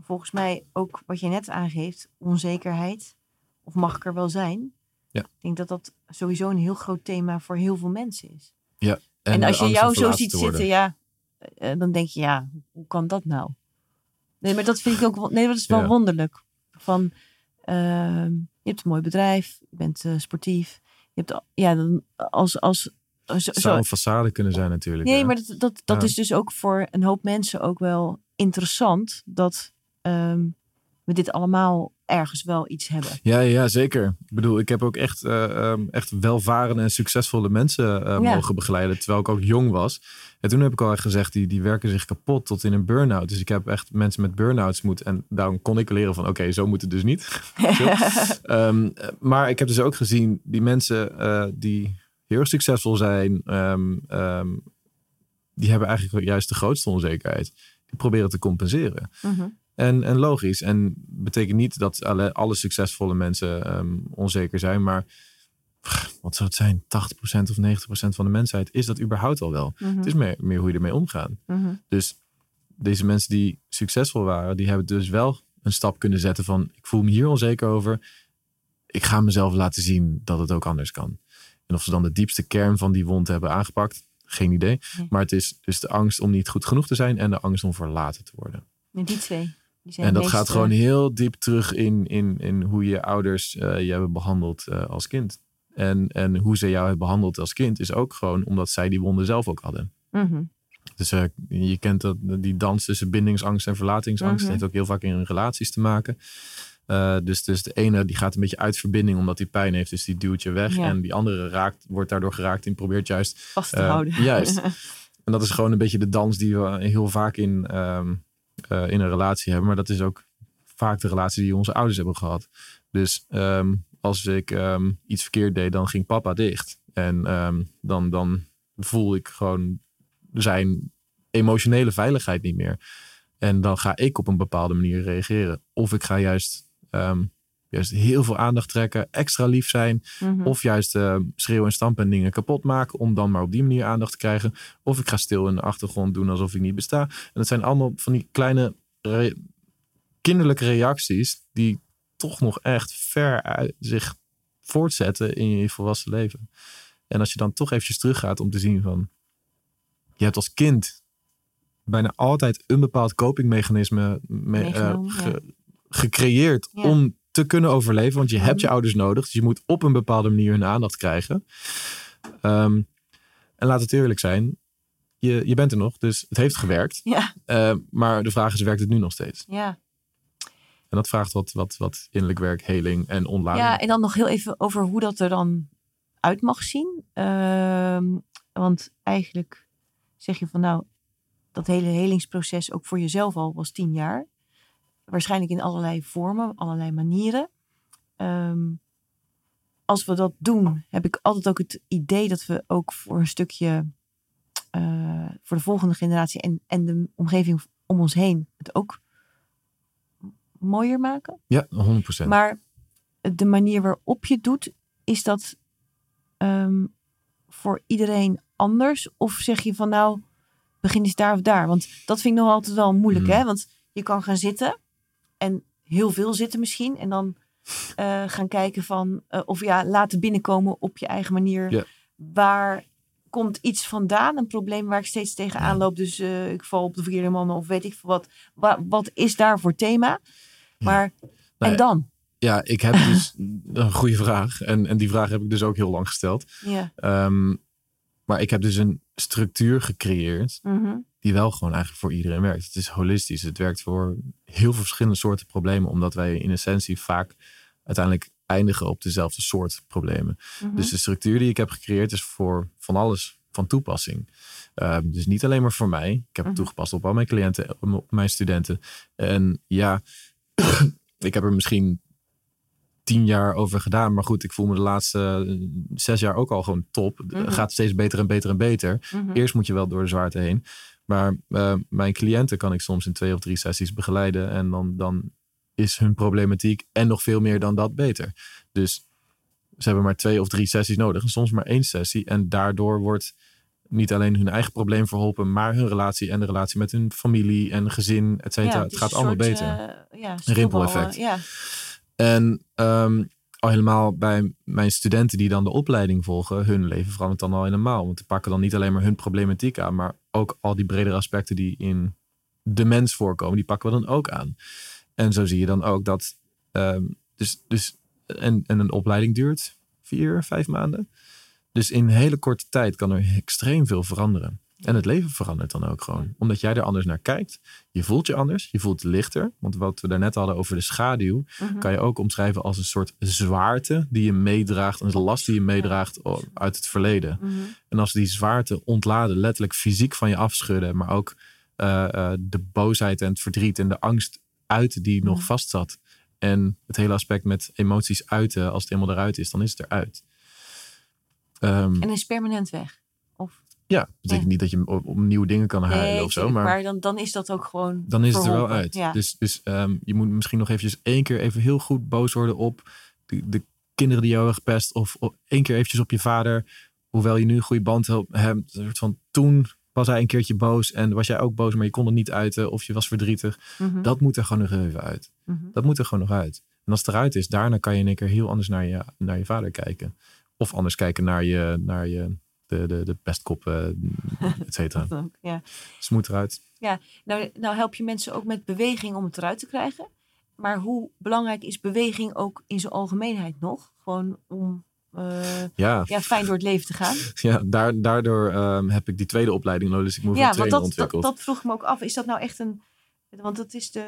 volgens mij ook wat je net aangeeft, onzekerheid. Of mag ik er wel zijn? Ja. Ik denk dat dat sowieso een heel groot thema voor heel veel mensen is. Ja. En, als je jou zo ziet zitten, ja, eh, dan denk je, ja, hoe kan dat nou? Nee, maar dat vind ik ook, nee, dat is wel wonderlijk. Van, uh, je hebt een mooi bedrijf, je bent uh, sportief. Je hebt, ja, dan als, als zo, zou een façade kunnen zijn natuurlijk. Nee, maar dat, dat, dat is dus ook voor een hoop mensen ook wel interessant. Dat ehm, we dit allemaal ergens wel iets hebben. Ja, ja, zeker. Ik bedoel, ik heb ook echt, uh, echt welvarende en succesvolle mensen uh, mogen begeleiden. Terwijl ik ook jong was. En toen heb ik al gezegd, die, die werken zich kapot tot in een burn-out. Dus ik heb echt mensen met burn-outs moeten. En daarom kon ik leren van, oké, zo moet het dus niet. um, maar ik heb dus ook gezien, die mensen uh, die heel succesvol zijn... Um, um, die hebben eigenlijk juist de grootste onzekerheid. Die proberen te compenseren. -huh. En, en logisch. En betekent niet dat alle, alle succesvolle mensen um, onzeker zijn. Maar wat zou het zijn? 80% of 90% van de mensheid is dat überhaupt al wel. Het is meer, meer hoe je ermee omgaat. Dus deze mensen die succesvol waren, die hebben dus wel een stap kunnen zetten van ik voel me hier onzeker over. Ik ga mezelf laten zien dat het ook anders kan. En of ze dan de diepste kern van die wond hebben aangepakt, geen idee. Maar het is dus de angst om niet goed genoeg te zijn en de angst om verlaten te worden. En die twee en dat gaat gewoon heel diep terug in, in, in hoe je ouders uh, je hebben behandeld uh, als kind. En, en hoe ze jou hebben behandeld als kind is ook gewoon omdat zij die wonden zelf ook hadden. Mm -hmm. Dus uh, je kent dat, die dans tussen bindingsangst en verlatingsangst. Mm -hmm. heeft ook heel vaak in relaties te maken. dus, dus de ene die gaat een beetje uit verbinding omdat hij pijn heeft, dus die duwt je weg. Ja. En die andere raakt, wordt daardoor geraakt en probeert juist vast te houden. Juist. en dat is gewoon een beetje de dans die we heel vaak in, um, uh, in een relatie hebben. Maar dat is ook vaak de relatie die onze ouders hebben gehad. Dus um, als ik um, iets verkeerd deed, dan ging papa dicht. En um, dan, dan voel ik gewoon zijn emotionele veiligheid niet meer. En dan ga ik op een bepaalde manier reageren. Of ik ga juist, juist heel veel aandacht trekken, extra lief zijn. Mm -hmm. Of juist uh, schreeuwen en stampen en dingen kapot maken. Om dan maar op die manier aandacht te krijgen. Of ik ga stil in de achtergrond doen alsof ik niet besta. En dat zijn allemaal van die kleine re kinderlijke reacties. Die toch nog echt ver uit zich voortzetten in je volwassen leven. En als je dan toch eventjes teruggaat om te zien van... Je hebt als kind bijna altijd een bepaald copingmechanisme me, uh, ge, gecreëerd ja. om te kunnen overleven. Want je hebt je ouders nodig. Dus je moet op een bepaalde manier hun aandacht krijgen. Um, en laat het eerlijk zijn. Je, je bent er nog, dus het heeft gewerkt. Ja. Uh, maar de vraag is, werkt het nu nog steeds? Ja. En dat vraagt wat, wat, wat innerlijk werk, heling en ontlading. Ja, en dan nog heel even over hoe dat er dan uit mag zien. Uh, want eigenlijk zeg je van nou, dat hele helingsproces ook voor jezelf al was tien jaar. Waarschijnlijk in allerlei vormen, allerlei manieren. Um, als we dat doen, heb ik altijd ook het idee dat we ook voor een stukje uh, voor de volgende generatie en, en de omgeving om ons heen het ook mooier maken. Ja, 100%. Maar de manier waarop je het doet, is dat um, voor iedereen anders? Of zeg je van nou, begin eens daar of daar? Want dat vind ik nog altijd wel moeilijk, mm. hè? Want je kan gaan zitten en heel veel zitten misschien. En dan uh, gaan kijken van, uh, of ja, laten binnenkomen op je eigen manier. Ja. Waar komt iets vandaan, een probleem waar ik steeds tegenaan loop. Dus uh, ik val op de verkeerde mannen of weet ik veel wat. Wat, wat is daar voor thema? Maar, en dan? Ja, ik heb dus een goede vraag. En, en die vraag heb ik dus ook heel lang gesteld. Ja. Um, maar ik heb dus een structuur gecreëerd mm -hmm. die wel gewoon eigenlijk voor iedereen werkt. Het is holistisch. Het werkt voor heel veel verschillende soorten problemen, omdat wij in essentie vaak uiteindelijk eindigen op dezelfde soort problemen. Mm -hmm. Dus de structuur die ik heb gecreëerd is voor van alles van toepassing. Um, dus niet alleen maar voor mij. Ik heb het mm -hmm. toegepast op al mijn cliënten, op mijn studenten. En ja, ik heb er misschien tien jaar over gedaan. Maar goed, ik voel me de laatste eh, zes jaar ook al gewoon top. Mm -hmm. gaat steeds beter en beter en beter. Mm -hmm. Eerst moet je wel door de zwaarte heen. Maar uh, mijn cliënten kan ik soms in twee of drie sessies begeleiden. En dan, dan is hun problematiek en nog veel meer dan dat beter. Dus ze hebben maar twee of drie sessies nodig. En soms maar één sessie. En daardoor wordt niet alleen hun eigen probleem verholpen, maar hun relatie en de relatie met hun familie en gezin, et cetera. Ja, het gaat allemaal soort, beter. Uh, ja, een rimpeleffect. ja. En um, al helemaal bij mijn studenten die dan de opleiding volgen, hun leven verandert dan al helemaal. Want die pakken dan niet alleen maar hun problematiek aan, maar ook al die bredere aspecten die in de mens voorkomen, die pakken we dan ook aan. En zo zie je dan ook dat. Um, dus, dus, en, en een opleiding duurt vier, vijf maanden. Dus in hele korte tijd kan er extreem veel veranderen. En het leven verandert dan ook gewoon. Omdat jij er anders naar kijkt. Je voelt je anders. Je voelt lichter. Want wat we daarnet hadden over de schaduw. Mhm. Kan je ook omschrijven als een soort zwaarte die je meedraagt. Een last die je meedraagt uit het verleden. Mhm. En als die zwaarte ontladen, letterlijk fysiek van je afschudden. Maar ook uh, uh, de boosheid en het verdriet en de angst uit die nog vast zat. En het hele aspect met emoties uiten. Als het helemaal eruit is, dan is het eruit. Um, en is permanent weg? Ja, dat betekent niet dat je om nieuwe dingen kan halen of zo. Maar, maar, dan, dan is dat ook gewoon. Dan is het er wel uit. Dus, dus um, je moet misschien nog eventjes één keer even heel goed boos worden op de, de kinderen die jou hebben gepest. Of, of één keer eventjes op je vader. Hoewel je nu een goede band hebt. Een soort van toen was hij een keertje boos en was jij ook boos, maar je kon het niet uiten of je was verdrietig. Mhm. Dat moet er gewoon nog even uit. Mhm. Dat moet er gewoon nog uit. En als het eruit is, daarna kan je in één keer heel anders naar je, naar je vader kijken. Of anders kijken naar je, naar je de, de, de pestkop, uh, et cetera. ja. Moet eruit. Ja, nou, nou help je mensen ook met beweging om het eruit te krijgen. Maar hoe belangrijk is beweging ook in zijn algemeenheid nog? Gewoon om uh, ja. ja. fijn door het leven te gaan. Ja, daar, daardoor um, heb ik die tweede opleiding Holistic Movement ja, Training dat, ontwikkeld. Dat, dat vroeg me ook af. Is dat nou echt een... Want dat is de...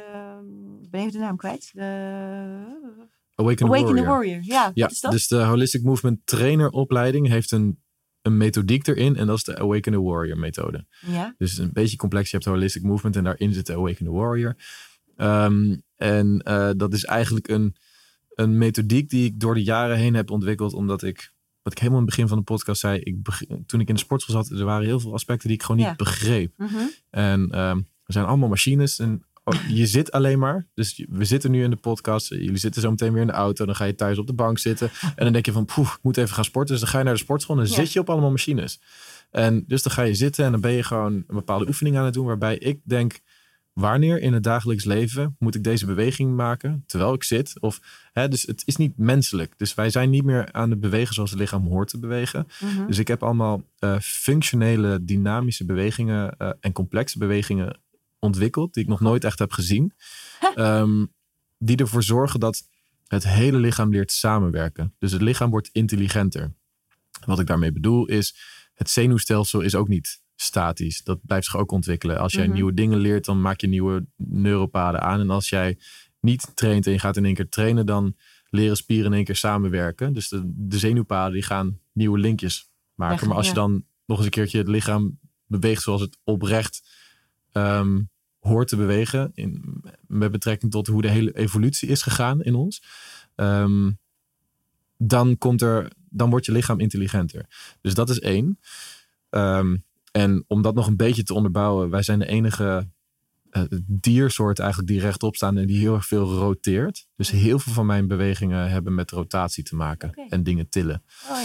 Ik ben even de naam kwijt. De... Awaken, Awaken the Warrior. Ja, ja is dat? dus de Holistic Movement Trainer opleiding heeft een, een methodiek erin. En dat is de Awaken the Warrior methode. Ja. Dus een beetje complex. Je hebt Holistic Movement en daarin zit de Awaken the Warrior. Um, en uh, dat is eigenlijk een een methodiek die ik door de jaren heen heb ontwikkeld. Omdat ik, wat ik helemaal in het begin van de podcast zei, ik, toen ik in de sportschool zat, er waren heel veel aspecten die ik gewoon niet begreep. Mhm. En um, er zijn allemaal machines en oh, je zit alleen maar. Dus we zitten nu in de podcast. Jullie zitten zo meteen weer in de auto. Dan ga je thuis op de bank zitten. En dan denk je van, poeh, ik moet even gaan sporten. Dus dan ga je naar de sportschool en dan zit je op allemaal machines. En dus dan ga je zitten en dan ben je gewoon een bepaalde oefening aan het doen. Waarbij ik denk, wanneer in het dagelijks leven moet ik deze beweging maken terwijl ik zit? Of, hè, dus het is niet menselijk. Dus wij zijn niet meer aan het bewegen zoals het lichaam hoort te bewegen. Mhm. Dus ik heb allemaal uh, functionele, dynamische bewegingen uh, en complexe bewegingen ontwikkeld, die ik nog nooit echt heb gezien. Um, die ervoor zorgen dat het hele lichaam leert samenwerken. Dus het lichaam wordt intelligenter. Wat ik daarmee bedoel is, het zenuwstelsel is ook niet statisch. Dat blijft zich ook ontwikkelen. Als jij mhm. nieuwe dingen leert, dan maak je nieuwe neuropaden aan. En als jij niet traint en je gaat in één keer trainen, dan leren spieren in één keer samenwerken. Dus de, de zenuwpaden die gaan nieuwe linkjes maken. maar als je dan nog eens een keertje het lichaam beweegt zoals het oprecht ehm, hoort te bewegen, in, met betrekking tot hoe de hele evolutie is gegaan in ons, ehm, dan komt er, dan wordt je lichaam intelligenter. Dus dat is één. Um, en om dat nog een beetje te onderbouwen, wij zijn de enige uh, diersoort eigenlijk die rechtop staan en die heel erg veel roteert. Dus heel veel van mijn bewegingen hebben met rotatie te maken en dingen tillen. Oh,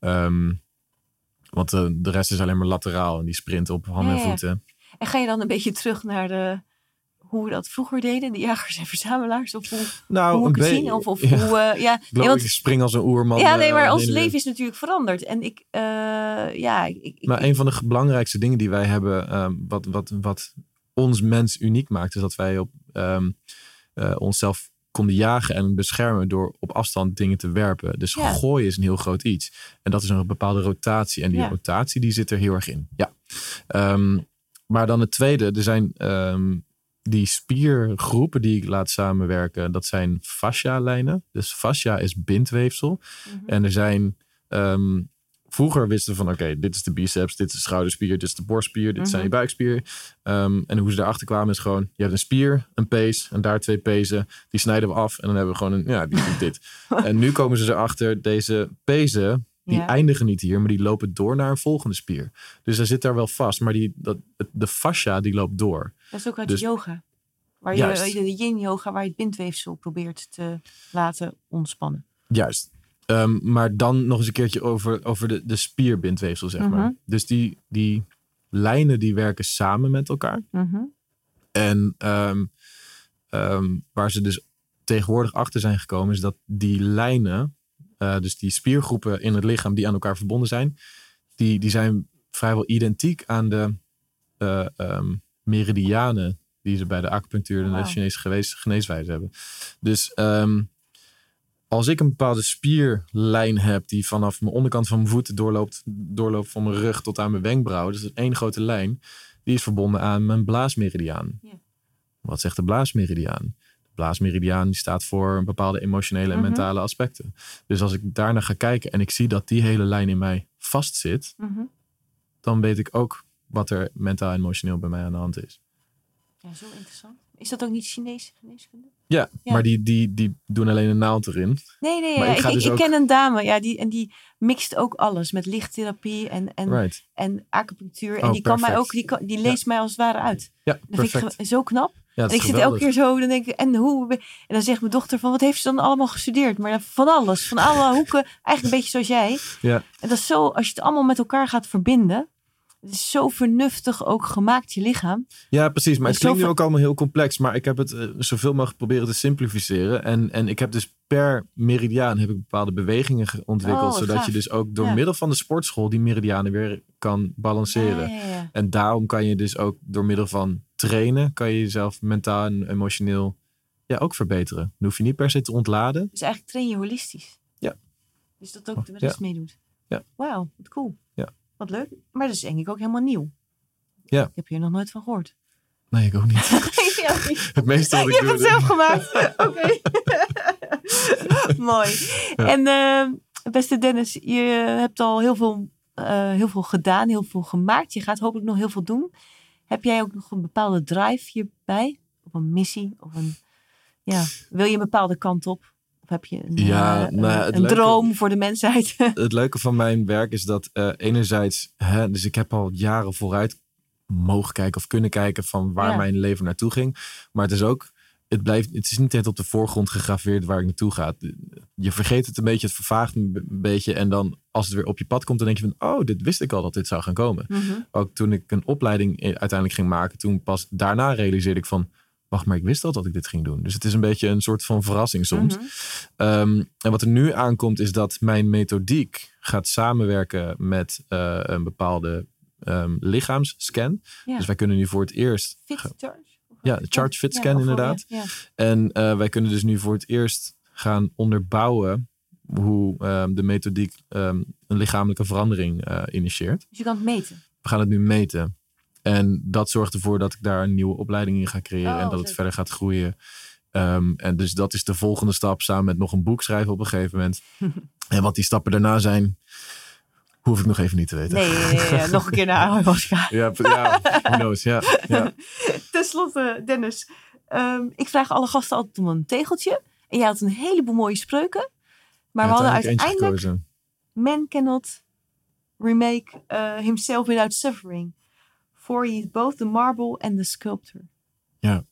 ja. um, want uh, de rest is alleen maar lateraal en die sprint op handen en voeten. En ga je dan een beetje terug naar de hoe we dat vroeger deden, de jagers en verzamelaars? Of hoe, nou, hoe ik zien? Of, of ja. hoe, uh, ja. Nee, want, ik spring als een oerman. Ja, nee, maar uh, ons leven is natuurlijk veranderd. En ik, uh, ja... Ik, maar een van de belangrijkste dingen die wij hebben, um, wat, wat, wat ons mens uniek maakt, is dat wij op um, onszelf konden jagen en beschermen door op afstand dingen te werpen. Dus ja. gooien is een heel groot iets. En dat is een bepaalde rotatie. En die ja. rotatie die zit er heel erg in. Ja. Um, maar dan het tweede, er zijn um, die spiergroepen die ik laat samenwerken, dat zijn fascia-lijnen. Dus fascia is bindweefsel. Mhm. En er zijn. Um, vroeger wisten we van oké, dit is de biceps, dit is de schouderspier, dit is de borstspier, dit zijn je mhm. buikspier. Um, en hoe ze daarachter kwamen is gewoon, je hebt een spier, een pees en daar twee pezen. Die snijden we af en dan hebben we gewoon een, ja, die doet dit. en nu komen ze erachter, deze pezen, die eindigen niet hier, maar die lopen door naar een volgende spier. Dus hij zit daar wel vast, maar die, dat, de fascia die loopt door. Dat is ook uit dus, yoga. Waar je, de yin yoga, waar je het bindweefsel probeert te laten ontspannen. Juist. Um, maar dan nog eens een keertje over, over de, de spierbindweefsel, zeg maar. Mhm. Dus die, die lijnen die werken samen met elkaar. Mhm. En um, um, waar ze dus tegenwoordig achter zijn gekomen, is dat die lijnen uh, dus die spiergroepen in het lichaam die aan elkaar verbonden zijn, die, die zijn vrijwel identiek aan de uh, um, meridianen die ze bij de acupunctuur en de Chinese geneeswijze hebben. Dus um, als ik een bepaalde spierlijn heb die vanaf mijn onderkant van mijn voeten doorloopt, doorloopt van mijn rug tot aan mijn wenkbrauw, dus dat is één grote lijn, die is verbonden aan mijn blaasmeridiaan. Wat zegt de blaasmeridiaan? Blaasmeridiaan die staat voor bepaalde emotionele en mhm. mentale aspecten. Dus als ik daarnaar ga kijken en ik zie dat die hele lijn in mij vastzit, mm dan weet ik ook wat er mentaal en emotioneel bij mij aan de hand is. Ja, zo interessant. Is dat ook niet Chinese geneeskunde? Ja, maar die, die, die doen alleen een naald erin. Nee, nee, ja, ik, ik, dus ik ken een dame ja, die, en die mixt ook alles met lichttherapie en, en, en acupunctuur. En oh, die, kan mij ook, die, kan, die leest mij als het ware uit. Ja, dat vind ik zo knap. Ja, en ik zit elke keer zo, dan denk ik, en hoe? En dan zegt mijn dochter van, wat heeft ze dan allemaal gestudeerd? Maar van alles, van alle hoeken, eigenlijk een beetje zoals jij. Ja. En dat is zo, als je het allemaal met elkaar gaat verbinden, het is zo vernuftig ook gemaakt, je lichaam. Ja, precies. Maar het klinkt nu ook allemaal heel complex. Maar ik heb het uh, zoveel mogelijk proberen te simplificeren. En, en ik heb dus per meridiaan heb ik bepaalde bewegingen ontwikkeld. Oh, zodat je dus ook door middel van de sportschool die meridianen weer kan balanceren. Ja, en daarom kan je dus ook door middel van trainen, kan je jezelf mentaal en emotioneel ja, ook verbeteren. Dan hoef je niet per se te ontladen. Dus eigenlijk train je holistisch. Ja. Dus dat ook de rest meedoet. Ja. Wauw, wat cool. Ja. Wat leuk. Maar dat is denk ik ook helemaal nieuw. Ja. Ik heb hier nog nooit van gehoord. Nee, ik ook niet. het meeste wat ik Je hebt het zelf gemaakt. Oké. Mooi. En uh, beste Dennis, je hebt al heel veel, uh, heel veel gedaan, heel veel gemaakt. Je gaat hopelijk nog heel veel doen. Heb jij ook nog een bepaalde drive hierbij? Of een missie? Of een, ja, wil je een bepaalde kant op? Of heb je een, ja, uh, nou, een, droom voor de mensheid? het leuke van mijn werk is dat uh, enerzijds, hè, dus ik heb al jaren vooruit mogen kijken of kunnen kijken van waar mijn leven naartoe ging. Maar het is ook, het, blijft, het is niet echt op de voorgrond gegraveerd waar ik naartoe ga. Je vergeet het een beetje, het vervaagt een beetje. En dan als het weer op je pad komt, dan denk je van, oh, dit wist ik al dat dit zou gaan komen. Mhm. Ook toen ik een opleiding uiteindelijk ging maken, toen pas daarna realiseerde ik van, wacht, maar ik wist al dat ik dit ging doen. Dus het is een beetje een soort van verrassing soms. Mhm. Ehm, en wat er nu aankomt is dat mijn methodiek gaat samenwerken met uh, een bepaalde um, lichaamsscan. Dus wij kunnen nu voor het eerst... Ja, charge fit scan inderdaad. Ja, En uh, wij kunnen dus nu voor het eerst gaan onderbouwen hoe um, de methodiek een lichamelijke verandering uh, initieert. Dus je kan het meten? We gaan het nu meten. En dat zorgt ervoor dat ik daar een nieuwe opleiding in ga creëren en oh, dat het verder gaat groeien. Um, en dus dat is de volgende stap samen met nog een boek schrijven op een gegeven moment. en wat die stappen daarna zijn, hoef ik nog even niet te weten. Nee, nee, nee nog een keer naar ayahuasca. ja, ja, who knows, ja. ja. Ten slotte, Dennis. Um, ik vraag alle gasten altijd om een tegeltje. En jij had een heleboel mooie spreuken. Maar we hadden uiteindelijk... Man cannot remake uh, himself without suffering. For he is both the marble and the sculptor. Ja.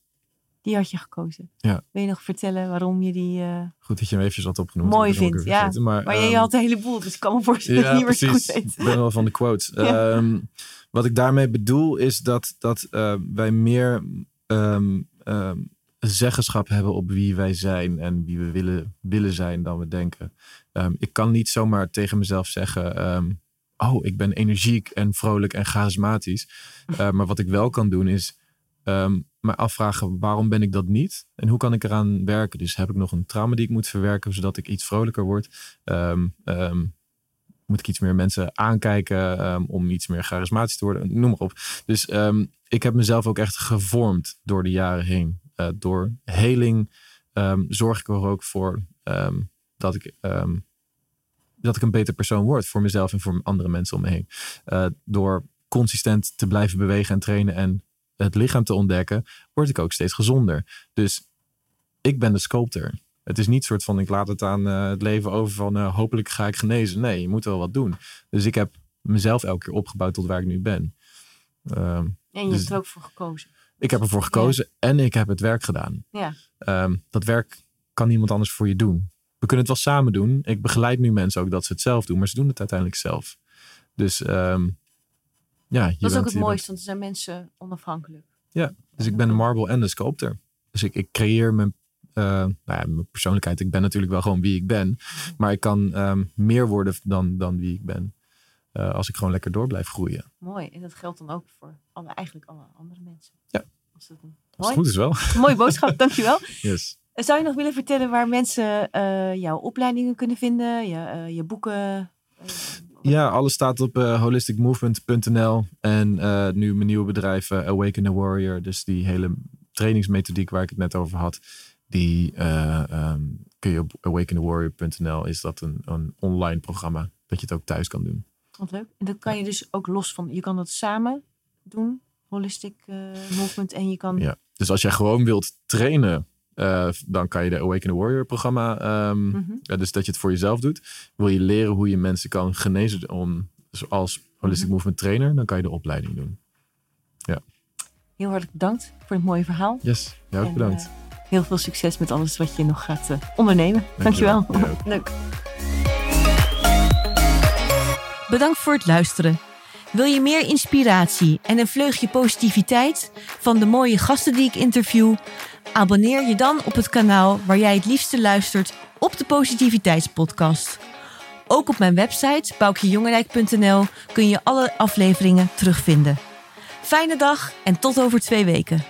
Die had je gekozen. Ja. Wil je nog vertellen waarom je die... Uh, goed dat je hem eventjes had opgenoemd. Mooi vindt, ja. Maar, maar um, je had een heleboel, dus ik kan me voorstellen dat je niet meer goed weet. Ik ben wel van de quotes. Ja. Um, wat ik daarmee bedoel is dat, dat uh, wij meer um, zeggenschap hebben op wie wij zijn en wie we willen, willen zijn dan we denken. ik kan niet zomaar tegen mezelf zeggen oh, ik ben energiek en vrolijk en charismatisch. Uh, maar wat ik wel kan doen is um, me afvragen waarom ben ik dat niet en hoe kan ik eraan werken. Dus heb ik nog een trauma die ik moet verwerken zodat ik iets vrolijker word. Um, um, moet ik iets meer mensen aankijken om iets meer charismatisch te worden. Noem maar op. Dus ik heb mezelf ook echt gevormd door de jaren heen. Uh, door heling zorg ik er ook voor dat ik dat ik een beter persoon word voor mezelf en voor andere mensen om me heen. Uh, door consistent te blijven bewegen en trainen en het lichaam te ontdekken, word ik ook steeds gezonder. Dus ik ben de sculptor. Het is niet soort van ik laat het aan uh, het leven over van uh, hopelijk ga ik genezen. Nee, je moet wel wat doen. Dus ik heb mezelf elke keer opgebouwd tot waar ik nu ben. Uh, en je dus, hebt er ook voor gekozen. Ik heb ervoor gekozen en ik heb het werk gedaan. Ja. Um, dat werk kan niemand anders voor je doen we kunnen het wel samen doen. Ik begeleid nu mensen ook dat ze het zelf doen, maar ze doen het uiteindelijk zelf. Dus um, ja. Dat is ook het mooiste, want er zijn mensen onafhankelijk. Ja, dus ik ben de marble en de sculptor. Dus ik, ik creëer mijn, uh, nou ja, mijn persoonlijkheid. Ik ben natuurlijk wel gewoon wie ik ben. Maar ik kan um, meer worden dan, dan wie ik ben. Uh, als ik gewoon lekker door blijf groeien. Mooi. En dat geldt dan ook voor alle, eigenlijk alle andere mensen. Ja. Als, dat, als het goed is wel. Mooie boodschap, dankjewel. Yes. Zou je nog willen vertellen waar mensen jouw opleidingen kunnen vinden, je, je boeken? Ja, alles staat op holisticmovement.nl. En nu mijn nieuwe bedrijf Awaken the Warrior. Dus die hele trainingsmethodiek waar ik het net over had. Die ehm, kun je op awakenthewarrior.nl. Is dat een, een online programma dat je het ook thuis kan doen. Wat leuk. En dat kan je dus ook los van. Je kan dat samen doen, holistic uh, movement. En je kan. Ja. Dus als jij gewoon wilt trainen, uh, dan kan je de Awaken the Warrior programma. Um, mm -hmm. ja, dus dat je het voor jezelf doet. Wil je leren hoe je mensen kan genezen om, als holistic mm movement trainer, dan kan je de opleiding doen. Ja. Heel hartelijk bedankt voor het mooie verhaal. Yes, jou ook bedankt. Uh, heel veel succes met alles wat je nog gaat ondernemen. Dankjewel. Dankjewel. Leuk. Bedankt voor het luisteren. Wil je meer inspiratie en een vleugje positiviteit van de mooie gasten die ik interview? Abonneer je dan op het kanaal waar jij het liefste luistert op de Positiviteitspodcast. Ook op mijn website boukjejongerijk.nl kun je alle afleveringen terugvinden. Fijne dag en tot over twee weken.